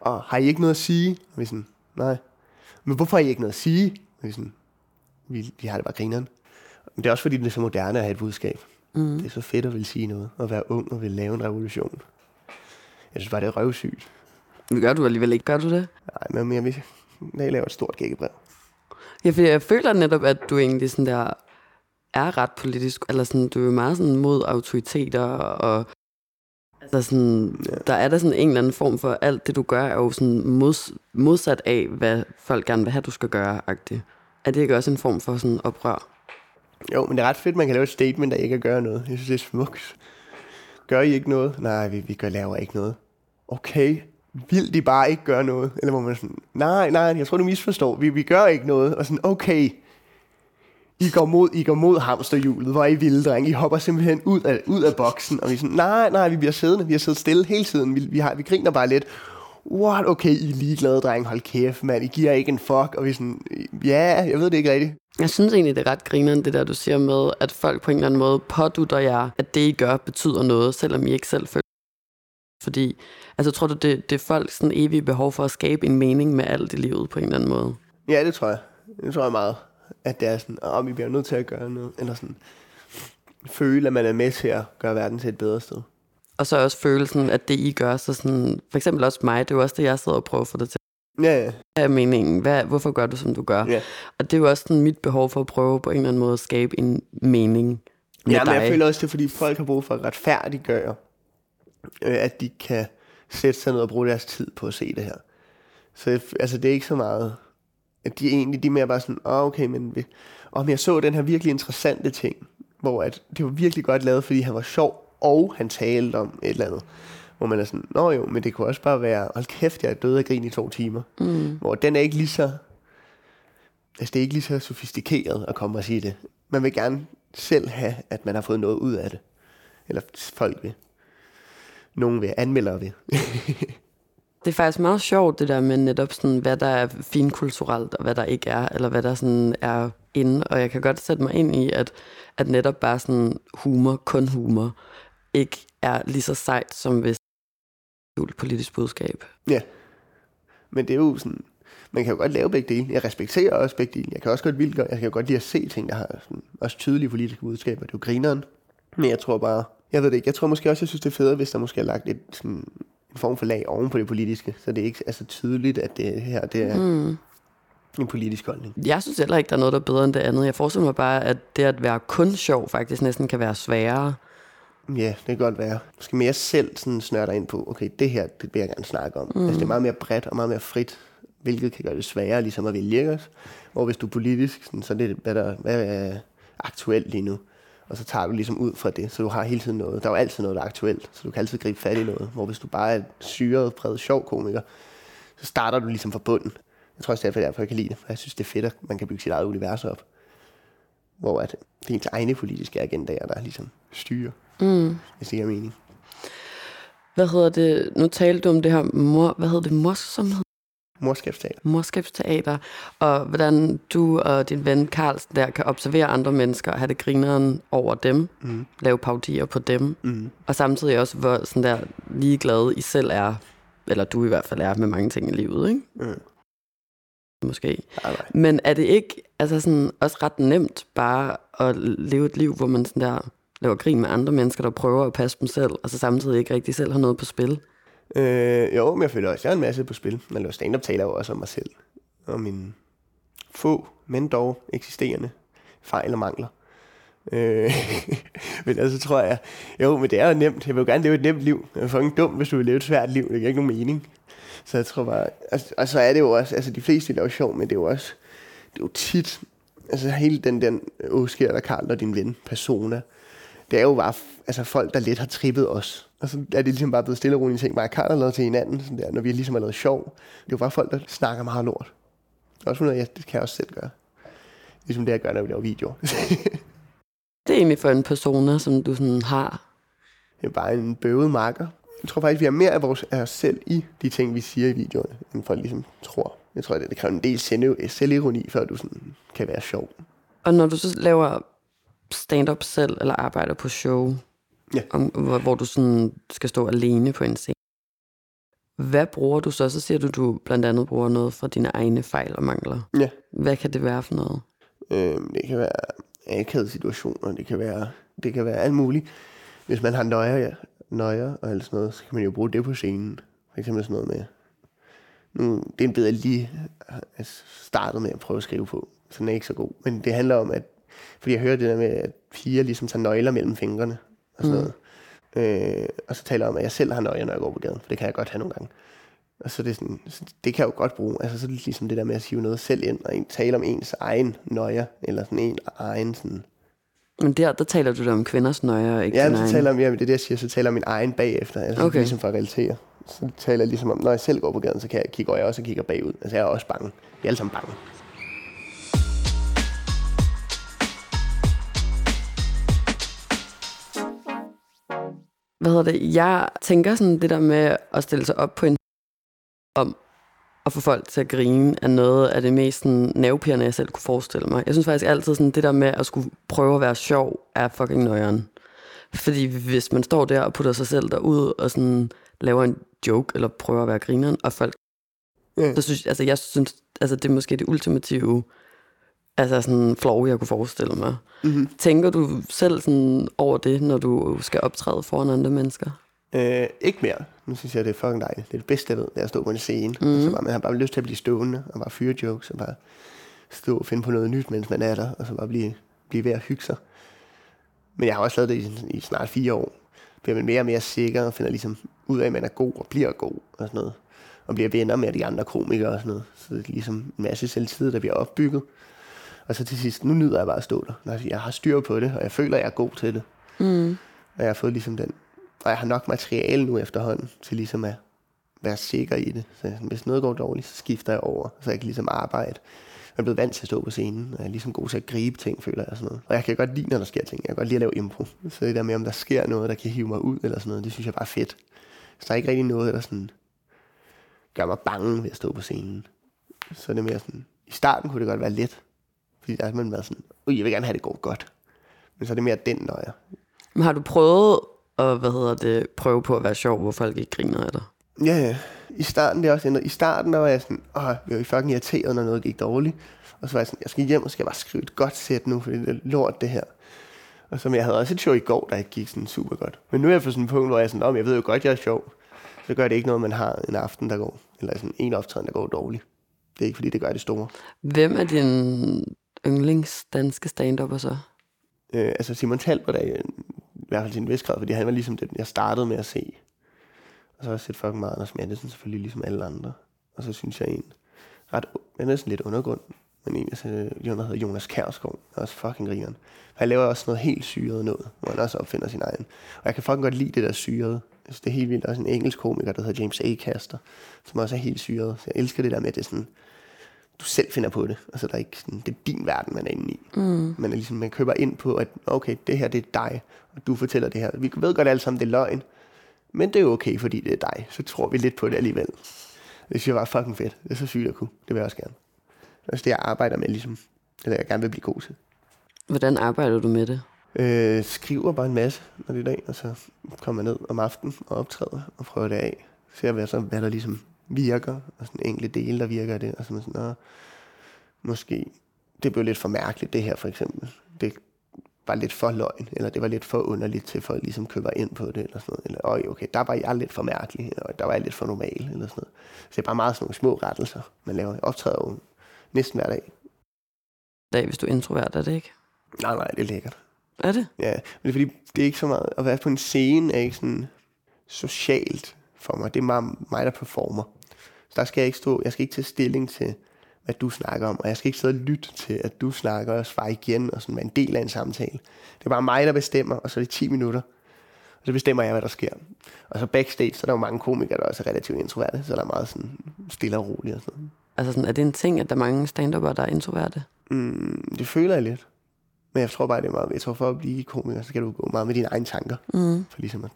Og har I ikke noget at sige? Og vi sådan, nej. Men hvorfor har I ikke noget at sige? Og vi sådan, vi, vi har det bare grineren. Men det er også fordi, det er så moderne at have et budskab. Mm. Det er så fedt at vil sige noget, og være ung og vil lave en revolution. Jeg synes bare, det er røvsygt. Men gør du alligevel ikke, gør du det? Nej, men jeg vil jeg laver et stort gækkebrev. Ja, for jeg føler netop, at du egentlig sådan der er ret politisk, eller sådan, du er meget sådan mod autoriteter, og altså sådan, ja. der er der sådan en eller anden form for, alt det du gør, er jo sådan mods, modsat af, hvad folk gerne vil have, du skal gøre, agtigt. Er det ikke også en form for sådan oprør? Jo, men det er ret fedt, man kan lave et statement, der ikke gør noget. Jeg synes, det er smukt. Gør I ikke noget? Nej, vi, vi gør, laver ikke noget. Okay, vil de bare ikke gøre noget? Eller må man sådan, nej, nej, jeg tror, du misforstår. Vi, vi gør ikke noget. Og sådan, okay, I går mod, I går mod hamsterhjulet, hvor er I vilde, dreng. I hopper simpelthen ud af, ud af boksen. Og vi er sådan, nej, nej, vi bliver siddende. Vi har siddet stille hele tiden. Vi, vi, har, vi griner bare lidt. what, okay, I er ligeglade, dreng, hold kæft, mand, I giver ikke en fuck, og vi er sådan, ja, jeg ved det ikke rigtigt. Jeg synes egentlig, det er ret grineren, det der, du siger med, at folk på en eller anden måde pådutter jer, at det, I gør, betyder noget, selvom I ikke selv føler fordi, altså tror du, det, det er folks sådan evige behov for at skabe en mening med alt i livet på en eller anden måde? Ja, det tror jeg. Det tror jeg meget. At det er sådan, at oh, vi bliver nødt til at gøre noget. Eller sådan, føle, at man er med til at gøre verden til et bedre sted. Og så også følelsen, at det I gør, så sådan, for eksempel også mig, det er jo også det, jeg sidder og prøver at få det til. Ja, ja. Hvad er meningen? Hvad, hvorfor gør du, som du gør? Ja. Og det er jo også sådan mit behov for at prøve på en eller anden måde at skabe en mening med ja, men dig. jeg føler også, det er, fordi folk har brug for at retfærdiggøre, øh, at de kan sætte sig ned og bruge deres tid på at se det her. Så altså, det er ikke så meget, at de er egentlig de er mere bare sådan, oh, okay, men vi, om jeg så den her virkelig interessante ting, hvor at det var virkelig godt lavet, fordi han var sjov, og han talte om et eller andet. Hvor man er sådan, nå jo, men det kunne også bare være, hold kæft, jeg er død af grin i to timer. Mm. Hvor den er ikke lige så, altså det er ikke lige så sofistikeret at komme og sige det. Man vil gerne selv have, at man har fået noget ud af det. Eller folk vil. Nogen vil, anmeldere vil. Det er faktisk meget sjovt, det der med netop sådan, hvad der er finkulturelt, og hvad der ikke er, eller hvad der sådan er inde. Og jeg kan godt sætte mig ind i, at, at netop bare sådan humor, kun humor, ikke er lige så sejt, som hvis det er et politisk budskab. Ja. Men det er jo sådan, man kan jo godt lave begge dele. Jeg respekterer også begge dele. Jeg kan også godt vildt jeg kan jo godt lide at se ting, der har sådan, også tydelige politiske budskaber. Det er jo grineren. Men jeg tror bare, jeg ved det ikke, jeg tror måske også, jeg synes, det er federe, hvis der måske er lagt et, sådan, form for lag oven på det politiske. Så det er ikke er så tydeligt, at det her det er Mm. en politisk holdning. Jeg synes heller ikke, der er noget, der er bedre end det andet. Jeg forestiller mig bare, at det at være kun sjov faktisk næsten kan være sværere. Ja, det kan godt være. Måske mere selv sådan snørter ind på, okay, det her, det vil jeg gerne snakke om. Mm. Altså, det er meget mere bredt og meget mere frit, hvilket kan gøre det sværere ligesom at vælge os. Hvor hvis du er politisk, sådan, så er det, hvad, der, hvad er aktuelt lige nu. Og så tager du ligesom ud fra det, så du har hele tiden noget. Der er jo altid noget, der er aktuelt, så du kan altid gribe fat i noget. Hvor hvis du bare er et syret, bred, sjov komiker, så starter du ligesom fra bunden. Jeg tror også, det er derfor, jeg kan lide det. For jeg synes, det er fedt, at man kan bygge sit eget univers op. Hvor at det er ens egne politiske agendaer, der ligesom styrer, Mm. hvis det giver mening. Hvad hedder det? Nu talte du om det her mor, hvad hedder det? Morsomhed? Morskabsteater. morskabsteater, og hvordan du og din ven Carlsen der kan observere andre mennesker og have det grineren over dem, Mm. lave paudier på dem, Mm. og samtidig også, hvor sådan der ligeglade I selv er, eller du i hvert fald er med mange ting i livet, ikke? Mm. Måske. Nej. Men er det ikke altså sådan, også ret nemt bare at leve et liv, hvor man sådan der laver grin med andre mennesker, der prøver at passe dem selv, og så samtidig ikke rigtig selv har noget på spil? Øh, jo, men jeg føler også, jeg har en masse på spil. Man laver stand-up taler jo også om mig selv. Og mine få, men dog eksisterende fejl og mangler. Øh, men altså tror jeg, jo, men det er jo nemt. Jeg vil jo gerne leve et nemt liv. Jeg er fucking dum, hvis du vil leve et svært liv. Det giver ikke nogen mening. Så jeg tror bare, altså, og så er det jo også, altså de fleste laver sjov, men det er jo også, det er jo tit, altså hele den, den Oscar der Karl og din ven, persona, det er jo bare altså folk, der lidt har trippet os. Og så er det ligesom bare blevet stille og roligt ting, bare Karl har lavet til hinanden, sådan der, når vi ligesom har lavet sjov. Det er jo bare folk, der snakker meget lort. Også fundet, ja, det kan jeg også selv gøre. Ligesom det, jeg gør, når vi laver videoer. Det er egentlig for en persona, som du sådan har. det er bare en bøvet marker. Jeg tror faktisk, vi har mere af, vores, af os selv i de ting, vi siger i videoerne, end folk ligesom tror. Jeg tror, det, det kræver en del selv- selvironi, før du sådan kan være sjov. Og når du så laver stand-up selv, eller arbejder på show, Ja. om, hvor, hvor du sådan skal stå alene på en scene, hvad bruger du så? Så siger du, du blandt andet bruger noget fra dine egne fejl og mangler. Ja. Hvad kan det være for noget? Øhm, det kan være akavede situationer, det kan være, det kan være alt muligt. Hvis man har nøjer, ja, nøjer og alt sådan noget, så kan man jo bruge det på scenen. For eksempel sådan noget med, nu, det er en bid, jeg lige startet med at prøve at skrive på, så den er ikke så god. Men det handler om, at, fordi jeg hører det der med, at piger ligesom tager nøgler mellem fingrene og sådan Mm. noget. Øh, og så taler jeg om, at jeg selv har nøgler, når jeg går på gaden, for det kan jeg godt have nogle gange. Og så er det sådan, så det kan jeg jo godt bruge. Altså så det ligesom det der med at hive noget selv ind, og en, tale om ens egen nøjer, eller sådan en egen sådan... Men der, der taler du da om kvinders nøjer, ikke Ja, din egen. taler om, ja, det er det, jeg siger, så taler om min egen bagefter. Altså okay. ligesom for at relatere. Så taler jeg ligesom om, når jeg selv går på gaden, så kan jeg, kigger jeg også og kigger bagud. Altså jeg er også bange. Vi er alle sammen bange. Hvad hedder det? Jeg tænker sådan det der med at stille sig op på en om at få folk til at grine er noget af det mest sådan, nervepirrende, jeg selv kunne forestille mig. Jeg synes faktisk altid, sådan, det der med at skulle prøve at være sjov, er fucking nøjeren. Fordi hvis man står der og putter sig selv derud og sådan laver en joke, eller prøver at være grineren, og folk... Ja. Så synes, altså, jeg synes, altså, det er måske det ultimative altså sådan flow, jeg kunne forestille mig. Mm-hmm. Tænker du selv sådan over det, når du skal optræde foran andre mennesker? Øh, ikke mere. Nu synes jeg, det er fucking dejligt. Det er det bedste, jeg ved, det er at stå på en scene. Mm. Så bare, man har bare lyst til at blive stående, og bare fyre jokes, og bare stå og finde på noget nyt, mens man er der, og så bare blive, blive ved at hygge sig. Men jeg har også lavet det i, i snart fire år. Bliver man mere og mere sikker, og finder ligesom ud af, at man er god, og bliver god, og sådan noget. Og bliver venner med de andre komikere og sådan noget. Så det er ligesom en masse selvtid, der bliver opbygget. Og så til sidst, nu nyder jeg bare at stå der. Når jeg har styr på det, og jeg føler, at jeg er god til det. Mm. Og jeg har fået ligesom den. Og jeg har nok materiale nu efterhånden, til ligesom at være sikker i det. Så hvis noget går dårligt, så skifter jeg over, så jeg kan ligesom arbejde. Jeg er blevet vant til at stå på scenen, og jeg er ligesom god til at gribe ting, føler jeg. Og, sådan noget. og jeg kan godt lide, når der sker ting. Jeg kan godt lide at lave impro. Så det der med, om der sker noget, der kan hive mig ud, eller sådan noget, det synes jeg bare er fedt. Så der er ikke rigtig noget, der sådan gør mig bange ved at stå på scenen. Så er det mere sådan, i starten kunne det godt være let, fordi der har man været sådan, Ui, jeg vil gerne have det går godt. Men så er det mere den nøje. Men har du prøvet at, hvad hedder det, prøve på at være sjov, hvor folk ikke griner af dig? Ja, ja. I starten, det er også ændret. I starten, der var jeg sådan, åh, jeg var fucking irriteret, når noget gik dårligt. Og så var jeg sådan, jeg skal hjem og skal bare skrive et godt sæt nu, fordi det er lort, det her. Og så, men jeg havde også et show i går, der ikke gik sådan super godt. Men nu er jeg på sådan en punkt, hvor jeg er sådan, om jeg ved jo godt, jeg er sjov. Så gør det ikke noget, man har en aften, der går. Eller sådan en optræden, der går dårligt. Det er ikke, fordi det gør det store. Hvem er din yndlings danske stand så? Øh, altså Simon Talbot er i hvert fald til en vis grad, fordi han var ligesom den, jeg startede med at se. Og så har jeg set fucking meget Anders Madsen, selvfølgelig ligesom alle andre. Og så synes jeg en ret, han er sådan lidt undergrund, men en, altså, der hedder Jonas Kærskov, er også fucking grineren. Han laver også noget helt syret noget, hvor han også opfinder sin egen. Og jeg kan fucking godt lide det der syrede. Altså, det er helt vildt. Der er også en engelsk komiker, der hedder James A. Caster, som også er helt syret. Så jeg elsker det der med, at det er sådan, du selv finder på det. Altså, der er ikke sådan, det er din verden, man er inde i. Mm. Man, er ligesom, man køber ind på, at okay, det her det er dig, og du fortæller det her. Vi ved godt alle sammen, det er løgn, men det er okay, fordi det er dig. Så tror vi lidt på det alligevel. Det synes jeg var fucking fedt. Det er så sygt at kunne. Det vil jeg også gerne. Det er også det, jeg arbejder med, ligesom. Det er jeg gerne vil blive god til. Hvordan arbejder du med det? Øh, skriver bare en masse, når det er dag, og så kommer jeg ned om aftenen og optræder og prøver det af. Ser hvad, så, hvad der ligesom virker, og sådan enkelte dele, der virker det. Og så sådan, Nå, måske, det blev lidt for mærkeligt, det her for eksempel. Det var lidt for løgn, eller det var lidt for underligt til folk ligesom køber ind på det, eller sådan noget. Eller, Øj, okay, der var jeg lidt for mærkelig, og der var jeg lidt for normal, eller sådan noget. Så det er bare meget sådan nogle små rettelser, man laver. Jeg optræder jo næsten hver dag. Dag, hvis du er introvert, er det ikke? Nej, nej, det er lækkert. Er det? Ja, men det er fordi, det er ikke så meget, at være på en scene er ikke sådan socialt for mig. Det er meget mig, der performer. Så der skal jeg ikke stå, jeg skal ikke tage stilling til, hvad du snakker om, og jeg skal ikke sidde og lytte til, at du snakker og svare igen, og sådan være en del af en samtale. Det er bare mig, der bestemmer, og så er det 10 minutter, og så bestemmer jeg, hvad der sker. Og så backstage, så er der jo mange komikere, der også er relativt introverte, så der er meget sådan stille og roligt og sådan noget. Altså sådan, er det en ting, at der er mange stand der er introverte? Mm, det føler jeg lidt. Men jeg tror bare, det er meget, jeg tror for at blive komiker, så skal du gå meget med dine egne tanker. Mm. For ligesom at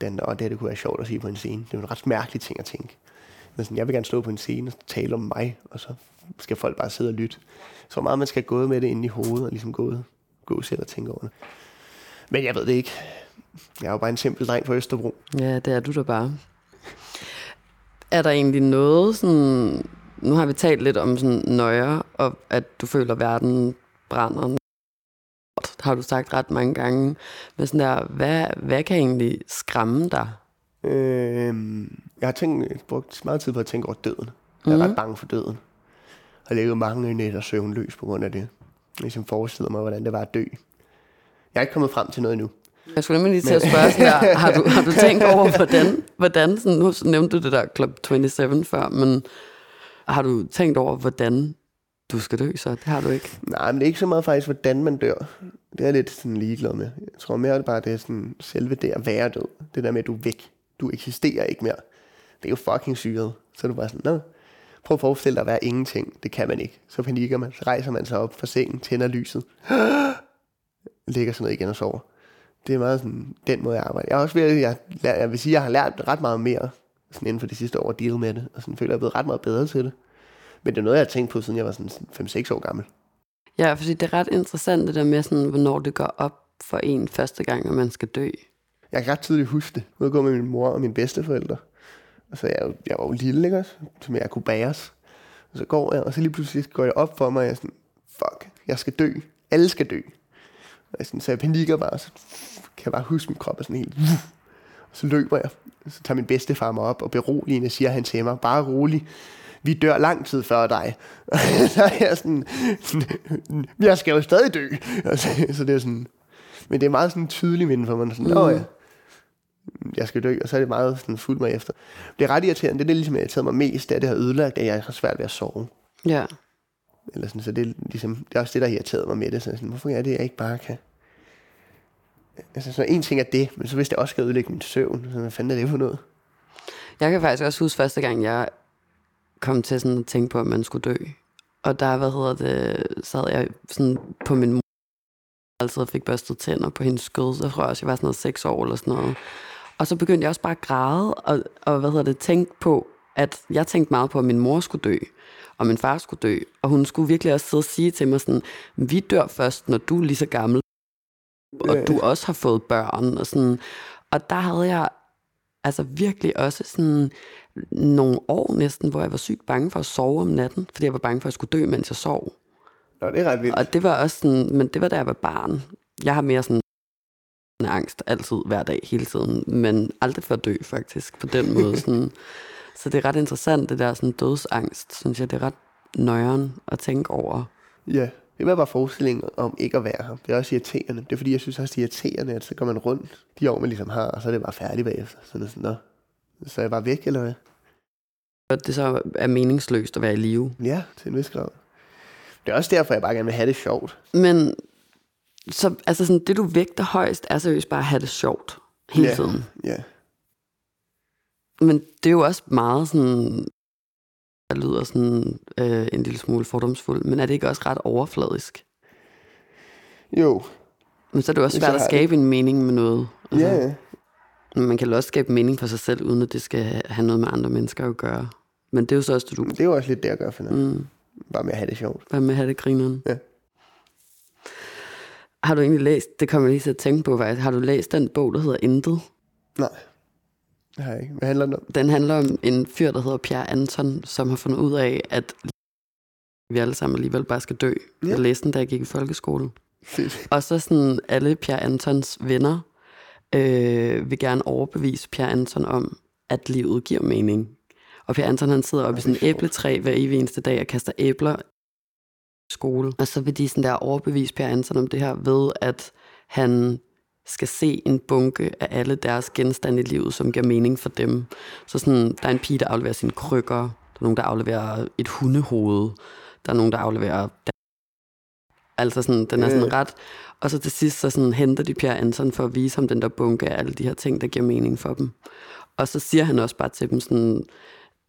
den, og det, det kunne være sjovt at sige på en scene. Det er en ret mærkelig ting at tænke. Men sådan, jeg vil gerne stå på en scene og tale om mig, og så skal folk bare sidde og lytte. Så meget man skal gå med det ind i hovedet, og ligesom gå, gå selv og tænke over det. Men jeg ved det ikke. Jeg er jo bare en simpel dreng fra Østerbro. Ja, det er du da bare. Er der egentlig noget sådan... Nu har vi talt lidt om sådan nøjer, og at du føler, at verden brænder. Har du sagt ret mange gange. Men sådan der, hvad, hvad kan egentlig skræmme dig? Øh, jeg har tænkt, brugt meget tid på at tænke over døden. Jeg er mm. ret bange for døden. Jeg har levet mange nætter søvnløs på grund af det. Jeg ligesom forestiller mig, hvordan det var at dø. Jeg er ikke kommet frem til noget endnu. Jeg skulle nemlig lige til at spørge sådan der, har du, har du tænkt over, hvordan, hvordan sådan, nu nævnte du det der Club 27 før, men har du tænkt over, hvordan du skal dø så? Det har du ikke. Nej, men det er ikke så meget faktisk, hvordan man dør. Det er jeg lidt sådan ligeglad med. Jeg tror mere, det bare det er sådan selve det at være død. Det der med, at du er væk. Du eksisterer ikke mere. Det er jo fucking syret. Så er du bare sådan, Nå, prøv at forestille dig at være ingenting. Det kan man ikke. Så panikker man. Så rejser man sig op fra sengen, tænder lyset. Ligger sådan noget igen og sover. Det er meget sådan, den måde jeg arbejder. Jeg er også ved, jeg, jeg vil sige, at jeg har lært ret meget mere sådan inden for de sidste år at deal med det, og sådan føler, jeg er blevet ret meget bedre til det. Men det er noget, jeg har tænkt på, siden jeg var sådan 5-6 år gammel. Ja, fordi det er ret interessant det der med, sådan, hvornår det går op for en første gang, at man skal dø. Jeg kan ret tydeligt huske det. Jeg gå med min mor og mine bedsteforældre. Og så jeg, jeg var jo lille, ikke også? Som jeg kunne bæres. Og så går jeg, og så lige pludselig går jeg op for mig, og jeg er sådan, fuck, jeg skal dø. Alle skal dø. Og jeg sådan, så jeg panikker bare, og så kan jeg bare huske min krop og sådan helt... Og så løber jeg. Og så tager min bedstefar mig op, og beroligende siger han til mig, bare rolig vi dør lang tid før dig. så er jeg sådan, jeg skal jo stadig dø. så, så det er sådan, men det er meget sådan tydelig minde for mig. Sådan, mm. ja, jeg skal dø, og så er det meget sådan fuldt mig efter. Det er ret irriterende. Det er det, ligesom irriteret mig mest, det, er, det har ødelagt, at jeg har svært ved at sove. Ja. Eller sådan, så det er, ligesom, det er også det, der har irriteret mig med det. Så sådan, hvorfor er det, jeg ikke bare kan... Altså, så en ting er det, men så hvis det også skal ødelægge min søvn, så hvad fanden er det for noget? Jeg kan faktisk også huske første gang, jeg kom til sådan at tænke på, at man skulle dø. Og der, hvad hedder det, sad jeg sådan på min mor, altid fik børstet tænder på hendes skød, så tror jeg også, jeg var sådan noget seks år eller sådan noget. Og så begyndte jeg også bare at græde, og, og hvad hedder det, tænke på, at jeg tænkte meget på, at min mor skulle dø, og min far skulle dø. Og hun skulle virkelig også sidde og sige til mig sådan, vi dør først, når du er lige så gammel, og du også har fået børn. Og, sådan. og der havde jeg altså virkelig også sådan nogle år næsten, hvor jeg var sygt bange for at sove om natten, fordi jeg var bange for, at jeg skulle dø, mens jeg sov. Nå, det er ret vildt. Og det var også sådan, men det var da jeg var barn. Jeg har mere sådan angst altid, hver dag, hele tiden, men aldrig for at dø faktisk, på den måde. Sådan. Så det er ret interessant, det der sådan dødsangst, synes jeg, det er ret nøjeren at tænke over. Ja, det var bare forestillingen om ikke at være her. Det er også irriterende. Det er fordi, jeg synes også, det er irriterende, at så går man rundt de år, man ligesom har, og så er det bare færdigt bagefter. Så det er sådan, Nå, så er jeg bare væk, eller hvad? Og det så er meningsløst at være i live. Ja, til en vis grad. Det er også derfor, jeg bare gerne vil have det sjovt. Men så, altså sådan, det du vægter højst, er seriøst bare at have det sjovt hele ja, tiden. Ja. Men det er jo også meget sådan, der lyder sådan øh, en lille smule fordomsfuld, men er det ikke også ret overfladisk? Jo. Men så er det også svært at skabe det. en mening med noget. Altså, ja, ja. Men man kan også skabe mening for sig selv, uden at det skal have noget med andre mennesker at gøre. Men det er jo så også det, du... Det er jo også lidt det, jeg gør for noget. Mm. Bare med at have det sjovt. Bare med at have det grineren. Ja. Har du egentlig læst, det kommer jeg lige til at tænke på faktisk, har du læst den bog, der hedder Intet? Nej, det har jeg ikke. Hvad handler den om? Den handler om en fyr, der hedder Pierre Anton, som har fundet ud af, at vi alle sammen alligevel bare skal dø. Ja. Jeg læste den, da jeg gik i folkeskolen. Fedt. Og så sådan alle Pierre Antons venner øh, vil gerne overbevise Pierre Anton om, at livet giver mening. Og Pierre Anton han sidder oppe i sådan et æbletræ hver evig eneste dag og kaster æbler i skole. Og så vil de sådan der overbevise Pierre Anton om det her ved, at han skal se en bunke af alle deres genstande i livet, som giver mening for dem. Så sådan, der er en pige, der afleverer sine krykker. Der er nogen, der afleverer et hundehoved. Der er nogen, der afleverer... Altså sådan, den er sådan ret... Og så til sidst, så sådan, henter de Pierre Anton for at vise ham den der bunke af alle de her ting, der giver mening for dem. Og så siger han også bare til dem sådan,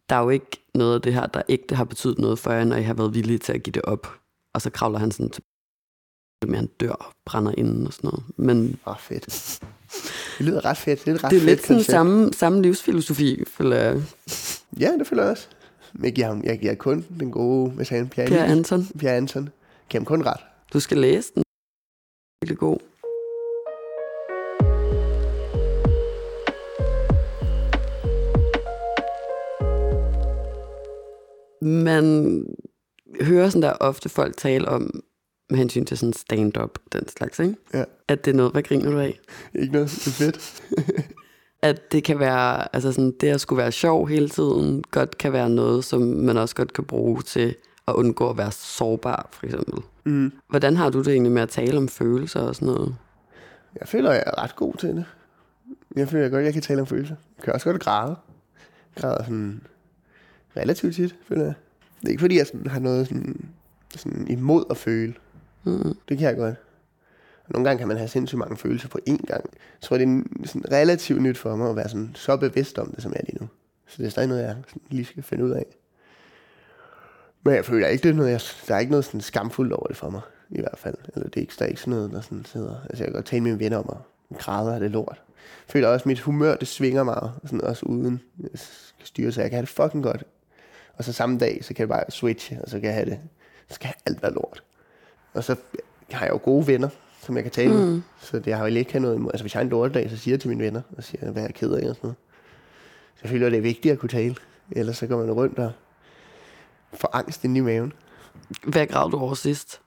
der er jo ikke noget af det her, der ikke har betydet noget for jer, når I har været villige til at give det op. Og så kravler han sådan til med han dør og brænder inden og sådan noget. Men, Åh, oh, fedt. Det lyder ret fedt. Det er, ret det er fedt lidt sådan samme, samme livsfilosofi, føler jeg. Ja, det føler jeg også. Jeg giver, ham, jeg giver kun den gode, hvad sagde han, Pierre, Pierre Anton. Pierre Anton. Jeg giver ham kun ret. Du skal læse den. Det er god. Man hører sådan der ofte folk tale om, med hensyn til sådan stand-up, den slags, ikke? Ja. At det er noget, hvad griner du af? Ikke noget, det er fedt. at det kan være, altså sådan, det at skulle være sjov hele tiden, godt kan være noget, som man også godt kan bruge til at undgå at være sårbar, for eksempel. Mm. Hvordan har du det egentlig med at tale om følelser og sådan noget? Jeg føler, jeg er ret god til det. Jeg føler jeg godt, jeg kan tale om følelser. Jeg kan også godt græde. Jeg græder sådan relativt tit, føler jeg. Det er ikke fordi, jeg sådan har noget sådan, sådan imod at føle. Mm. Det kan jeg godt. Nogle gange kan man have sindssygt mange følelser på én gang. Jeg tror, det er sådan relativt nyt for mig at være sådan, så bevidst om det, som jeg er lige nu. Så det er stadig noget, jeg sådan lige skal finde ud af. Men jeg føler ikke, det er noget, jeg, der er ikke noget sådan skamfuldt over det for mig, i hvert fald. Eller det er ikke, der er ikke sådan noget, der sådan sidder... Altså, jeg kan godt tale med mine venner om at græder af det lort. Jeg føler også, at mit humør, det svinger meget, sådan også uden jeg skal styre, så jeg kan have det fucking godt. Og så samme dag, så kan jeg bare switche, og så kan jeg have det, så skal alt være lort. Og så har jeg jo gode venner, som jeg kan tale med. Mm. Så det har jo ikke noget imod. Altså hvis jeg har en lortedag, så siger jeg til mine venner, og siger, hvad jeg er ked af og sådan noget. Så jeg føler, at det er vigtigt at kunne tale. Ellers så går man rundt og får angst inde i maven. Hvad græd du over sidst?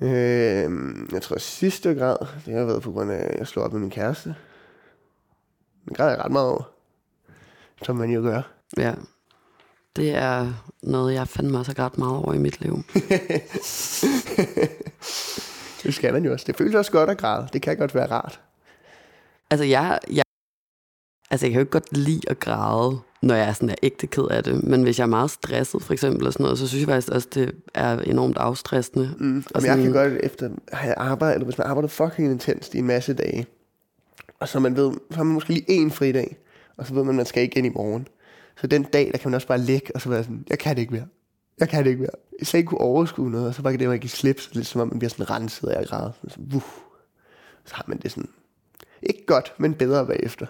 Øh, jeg tror sidste grad, det har været på grund af, at jeg slog op med min kæreste. Det græd jeg ret meget over. Som man jo gør. Ja. Det er noget, jeg fandme også har grædt meget over i mit liv. Det skal man jo også. Det føles også godt at græde. Det kan godt være rart. Altså, jeg, jeg, altså, jeg kan jo ikke godt lide at græde, når jeg er sådan er ægte ked af det. Men hvis jeg er meget stresset, for eksempel, og sådan noget, så synes jeg faktisk også, det er enormt afstressende. Mm. Og Og jeg kan sådan- godt efter at have arbejdet, hvis man arbejder fucking intenst i en masse dage, og så man ved, så har man måske lige en fridag, og så ved man, at man skal igen i morgen. Så den dag, der kan man også bare ligge, og så være sådan, jeg kan det ikke mere. Jeg kan det ikke mere. Jeg slet ikke kunne overskue noget, og så bare det, man give slip, så lidt som om man bliver sådan renset af græde. Så, uh, så har man det sådan, ikke godt, men bedre bagefter.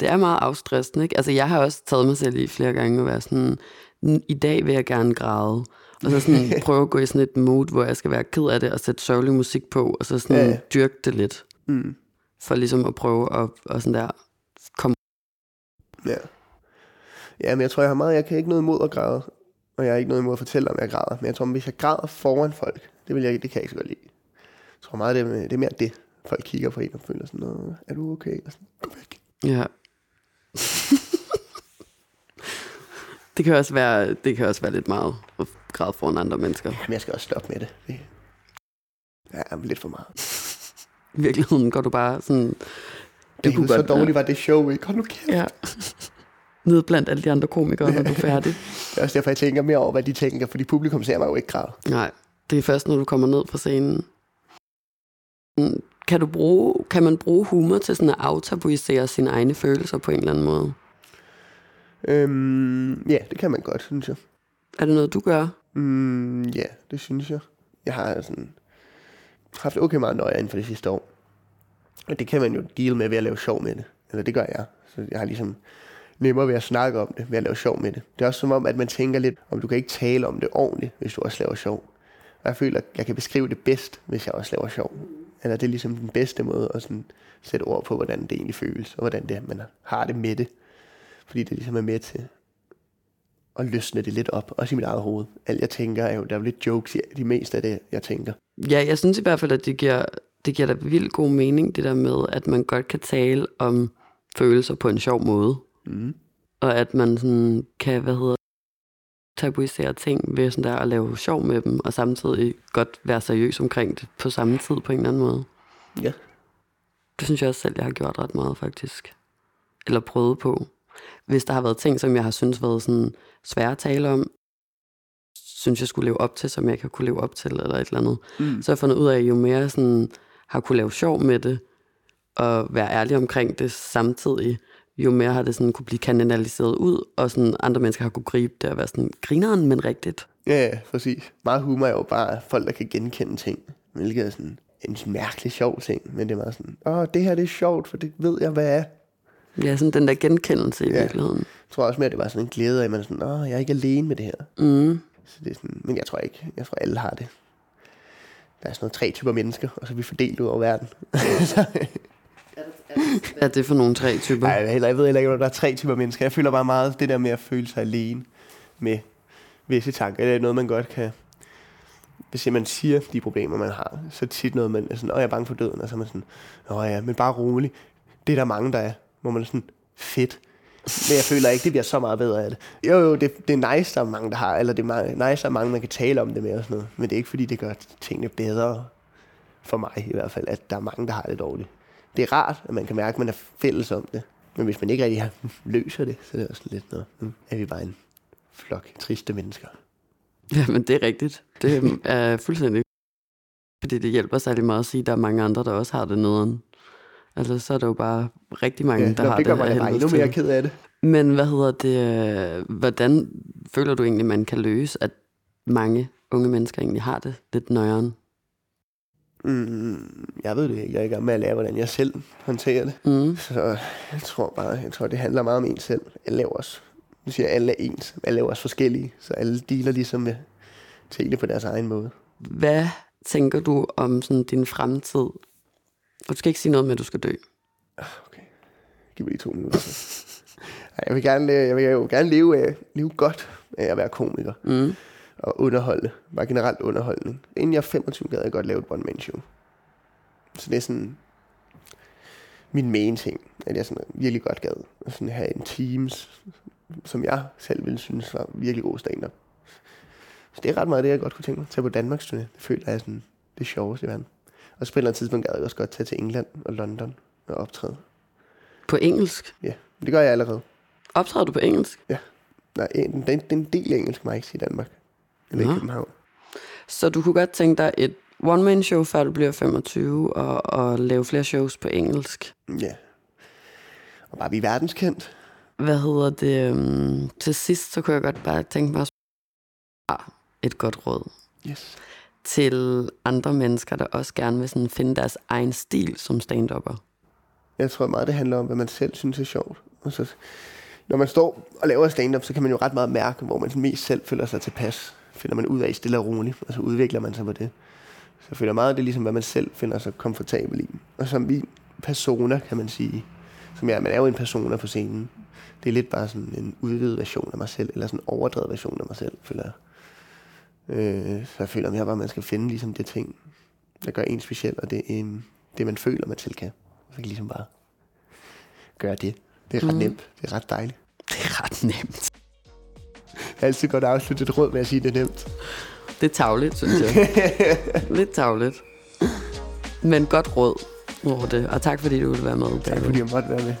Det er meget afstressende, ikke? Altså, jeg har også taget mig selv i flere gange at være sådan, "N- i dag vil jeg gerne græde. Og så sådan prøve at gå i sådan et mood, hvor jeg skal være ked af det, og sætte sørgelig musik på, og så sådan Ja, dyrke det lidt. Mm. For ligesom at prøve at, og sådan der, komme Ja. Ja, men jeg tror, jeg har meget, jeg kan ikke noget imod at græde. Og jeg har ikke noget imod at fortælle, om jeg græder. Men jeg tror, hvis jeg græder foran folk, det, vil jeg, det kan jeg ikke så godt lide. Jeg tror meget, det er, det er mere det. Folk kigger på en og føler sådan, "Nå, er du okay? Og sådan, Gå væk. Ja. det kan også være, det kan også være lidt meget at græde foran andre mennesker. Men jeg skal også stoppe med det. Det ja, er lidt for meget. I virkeligheden går du bare sådan... Det kunne så godt- dårligt var det show, ikke? Hold nu kæft. Ja. Ned blandt alle de andre komikere, når du er færdig. Det er også derfor, jeg tænker mere over, hvad de tænker, fordi publikum ser mig jo ikke græde. Nej, det er først, når du kommer ned fra scenen. Kan, du bruge, kan man bruge humor til sådan at aftabuisere sine egne følelser på en eller anden måde? Øhm, ja, det kan man godt, synes jeg. Er det noget, du gør? Mm, ja, det synes jeg. Jeg har sådan haft okay meget nøje inden for det sidste år. Og det kan man jo deal med ved at lave sjov med det. Eller det gør jeg. Så jeg har ligesom nemmere ved at snakke om det, ved at lave sjov med det. Det er også som om, at man tænker lidt, om du kan ikke tale om det ordentligt, hvis du også laver sjov. Og jeg føler, at jeg kan beskrive det bedst, hvis jeg også laver sjov. Eller det er ligesom den bedste måde at sådan sætte ord på, hvordan det egentlig føles, og hvordan det, er, man har det med det. Fordi det ligesom er med til at løsne det lidt op, også i mit eget hoved. Alt jeg tænker er jo, der er jo lidt jokes i de meste af det, jeg tænker. Ja, jeg synes i hvert fald, at det giver, det giver da vildt god mening, det der med, at man godt kan tale om følelser på en sjov måde. Mm. Og at man sådan kan, hvad hedder tabuisere ting ved sådan der at lave sjov med dem, og samtidig godt være seriøs omkring det på samme tid på en eller anden måde. Ja. Det synes jeg også selv, jeg har gjort ret meget faktisk. Eller prøvet på. Hvis der har været ting, som jeg har synes været sådan svære at tale om, synes jeg skulle leve op til, som jeg kan kunne leve op til, eller et eller andet. Mm. Så har jeg fundet ud af, at jo mere sådan, har kunne lave sjov med det, og være ærlig omkring det samtidig, jo mere har det sådan kunne blive kanaliseret ud, og sådan andre mennesker har kunne gribe det og være sådan, grineren, men rigtigt. Ja, ja, præcis. Meget humor er jo bare folk, der kan genkende ting. Hvilket er sådan en mærkelig sjov ting. Men det er meget sådan, åh, det her det er sjovt, for det ved jeg, hvad er. Ja, sådan den der genkendelse i Ja. virkeligheden. Jeg tror også mere, at det var sådan en glæde af, at man er sådan, åh, jeg er ikke alene med det her. Mm. Så det er sådan, men jeg tror ikke. Jeg tror, alle har det. Der er sådan noget tre typer mennesker, og så er vi fordelt ud over verden. Hvad er det for nogle tre typer? Nej, jeg, heller, jeg ved heller ikke, om der er tre typer mennesker. Jeg føler bare meget det der med at føle sig alene med visse tanker. Det er noget, man godt kan... Hvis man siger de problemer, man har, så tit noget, man er sådan, åh, jeg er bange for døden, og så er man sådan, åh ja, men bare rolig. Det er der mange, der er. Hvor man er sådan, fedt. Men jeg føler ikke, det bliver så meget bedre af det. Jo, jo, det, det er nice, der er mange, der har, eller det er nice, der er mange, man kan tale om det med og sådan noget. Men det er ikke, fordi det gør tingene bedre for mig i hvert fald, at der er mange, der har det dårligt. Det er rart, at man kan mærke, at man er fælles om det. Men hvis man ikke rigtig løser det, så er det også lidt noget. Nu er vi bare en flok triste mennesker. Ja, men det er rigtigt. Det er fuldstændig fordi det hjælper særlig meget at sige, at der er mange andre, der også har det nederen. Altså, så er der jo bare rigtig mange, Ja, der har det det, bare helvedes endnu mere til. ked af det. Men hvad hedder det? øh, Hvordan føler du egentlig, man kan løse, at mange unge mennesker egentlig har det lidt nøjeren? Mm, jeg ved det ikke. Jeg er i gang med at lære, hvordan jeg selv håndterer det. Mm. Så jeg tror bare, jeg tror, det handler meget om en selv. Alle laver også, nu siger jeg, alle er ens. Alle laver også forskellige, så alle dealer ligesom med tingene på deres egen måde. Hvad tænker du om sådan din fremtid? Og du skal ikke sige noget med, at du skal dø. Okay, giv mig lige to minutter. Ej, jeg vil gerne, øh, jeg vil jo gerne leve, af, leve godt af at være komiker Mm. Og underholde. Bare generelt underholdning. Inden jeg er 25, gad jeg godt lave et one-man-show. Så det er sådan min main ting, at jeg sådan virkelig godt gad at sådan have en teams, som jeg selv ville synes var virkelig god stand-up. Så det er ret meget det, jeg godt kunne tænke mig. Tage på Danmarks turné. Det føler jeg er sådan det sjoveste i verden. Og så på et eller andet tidspunkt gad jeg også godt tage til England og London og optræde. På engelsk? Ja, det gør jeg allerede. Optræder du på engelsk? Nej, en, den, den del engelsk må jeg ikke sige i Danmark. Eller Nå. i København. Så du kunne godt tænke dig et one-man-show, før du bliver 25, og, og lave flere shows på engelsk. Ja. Og bare blive verdenskendt. Hvad hedder det? Um, til sidst, så kunne jeg godt bare tænke mig at et godt råd Yes. til andre mennesker, der også gerne vil sådan finde deres egen stil som stand-upper. Jeg tror meget, det handler om, hvad man selv synes er sjovt. Og så, når man står og laver stand-up, så kan man jo ret meget mærke, hvor man mest selv føler sig tilpas. Finder man ud af stille og roligt, og så udvikler man sig på det. Så jeg føler meget, at det er ligesom, hvad man selv finder sig komfortabel i. Og som min persona, kan man sige, som jeg, man er jo en persona på scenen. Det er lidt bare sådan en udvidet version af mig selv, eller sådan en overdrevet version af mig selv, føler jeg. Øh, så jeg føler mere bare, at man skal finde ligesom det ting, der gør en speciel, og det, øh, det man føler, man selv kan. Så kan ligesom bare gøre det. Det er ret mm. nemt. Det er ret dejligt. Det er ret nemt. Altid godt afslutte et råd med at sige, det er nemt. Det er tavligt, synes jeg. Lidt tavligt. Men godt råd det. Og tak fordi du ville være med. Tak fordi jeg måtte være med.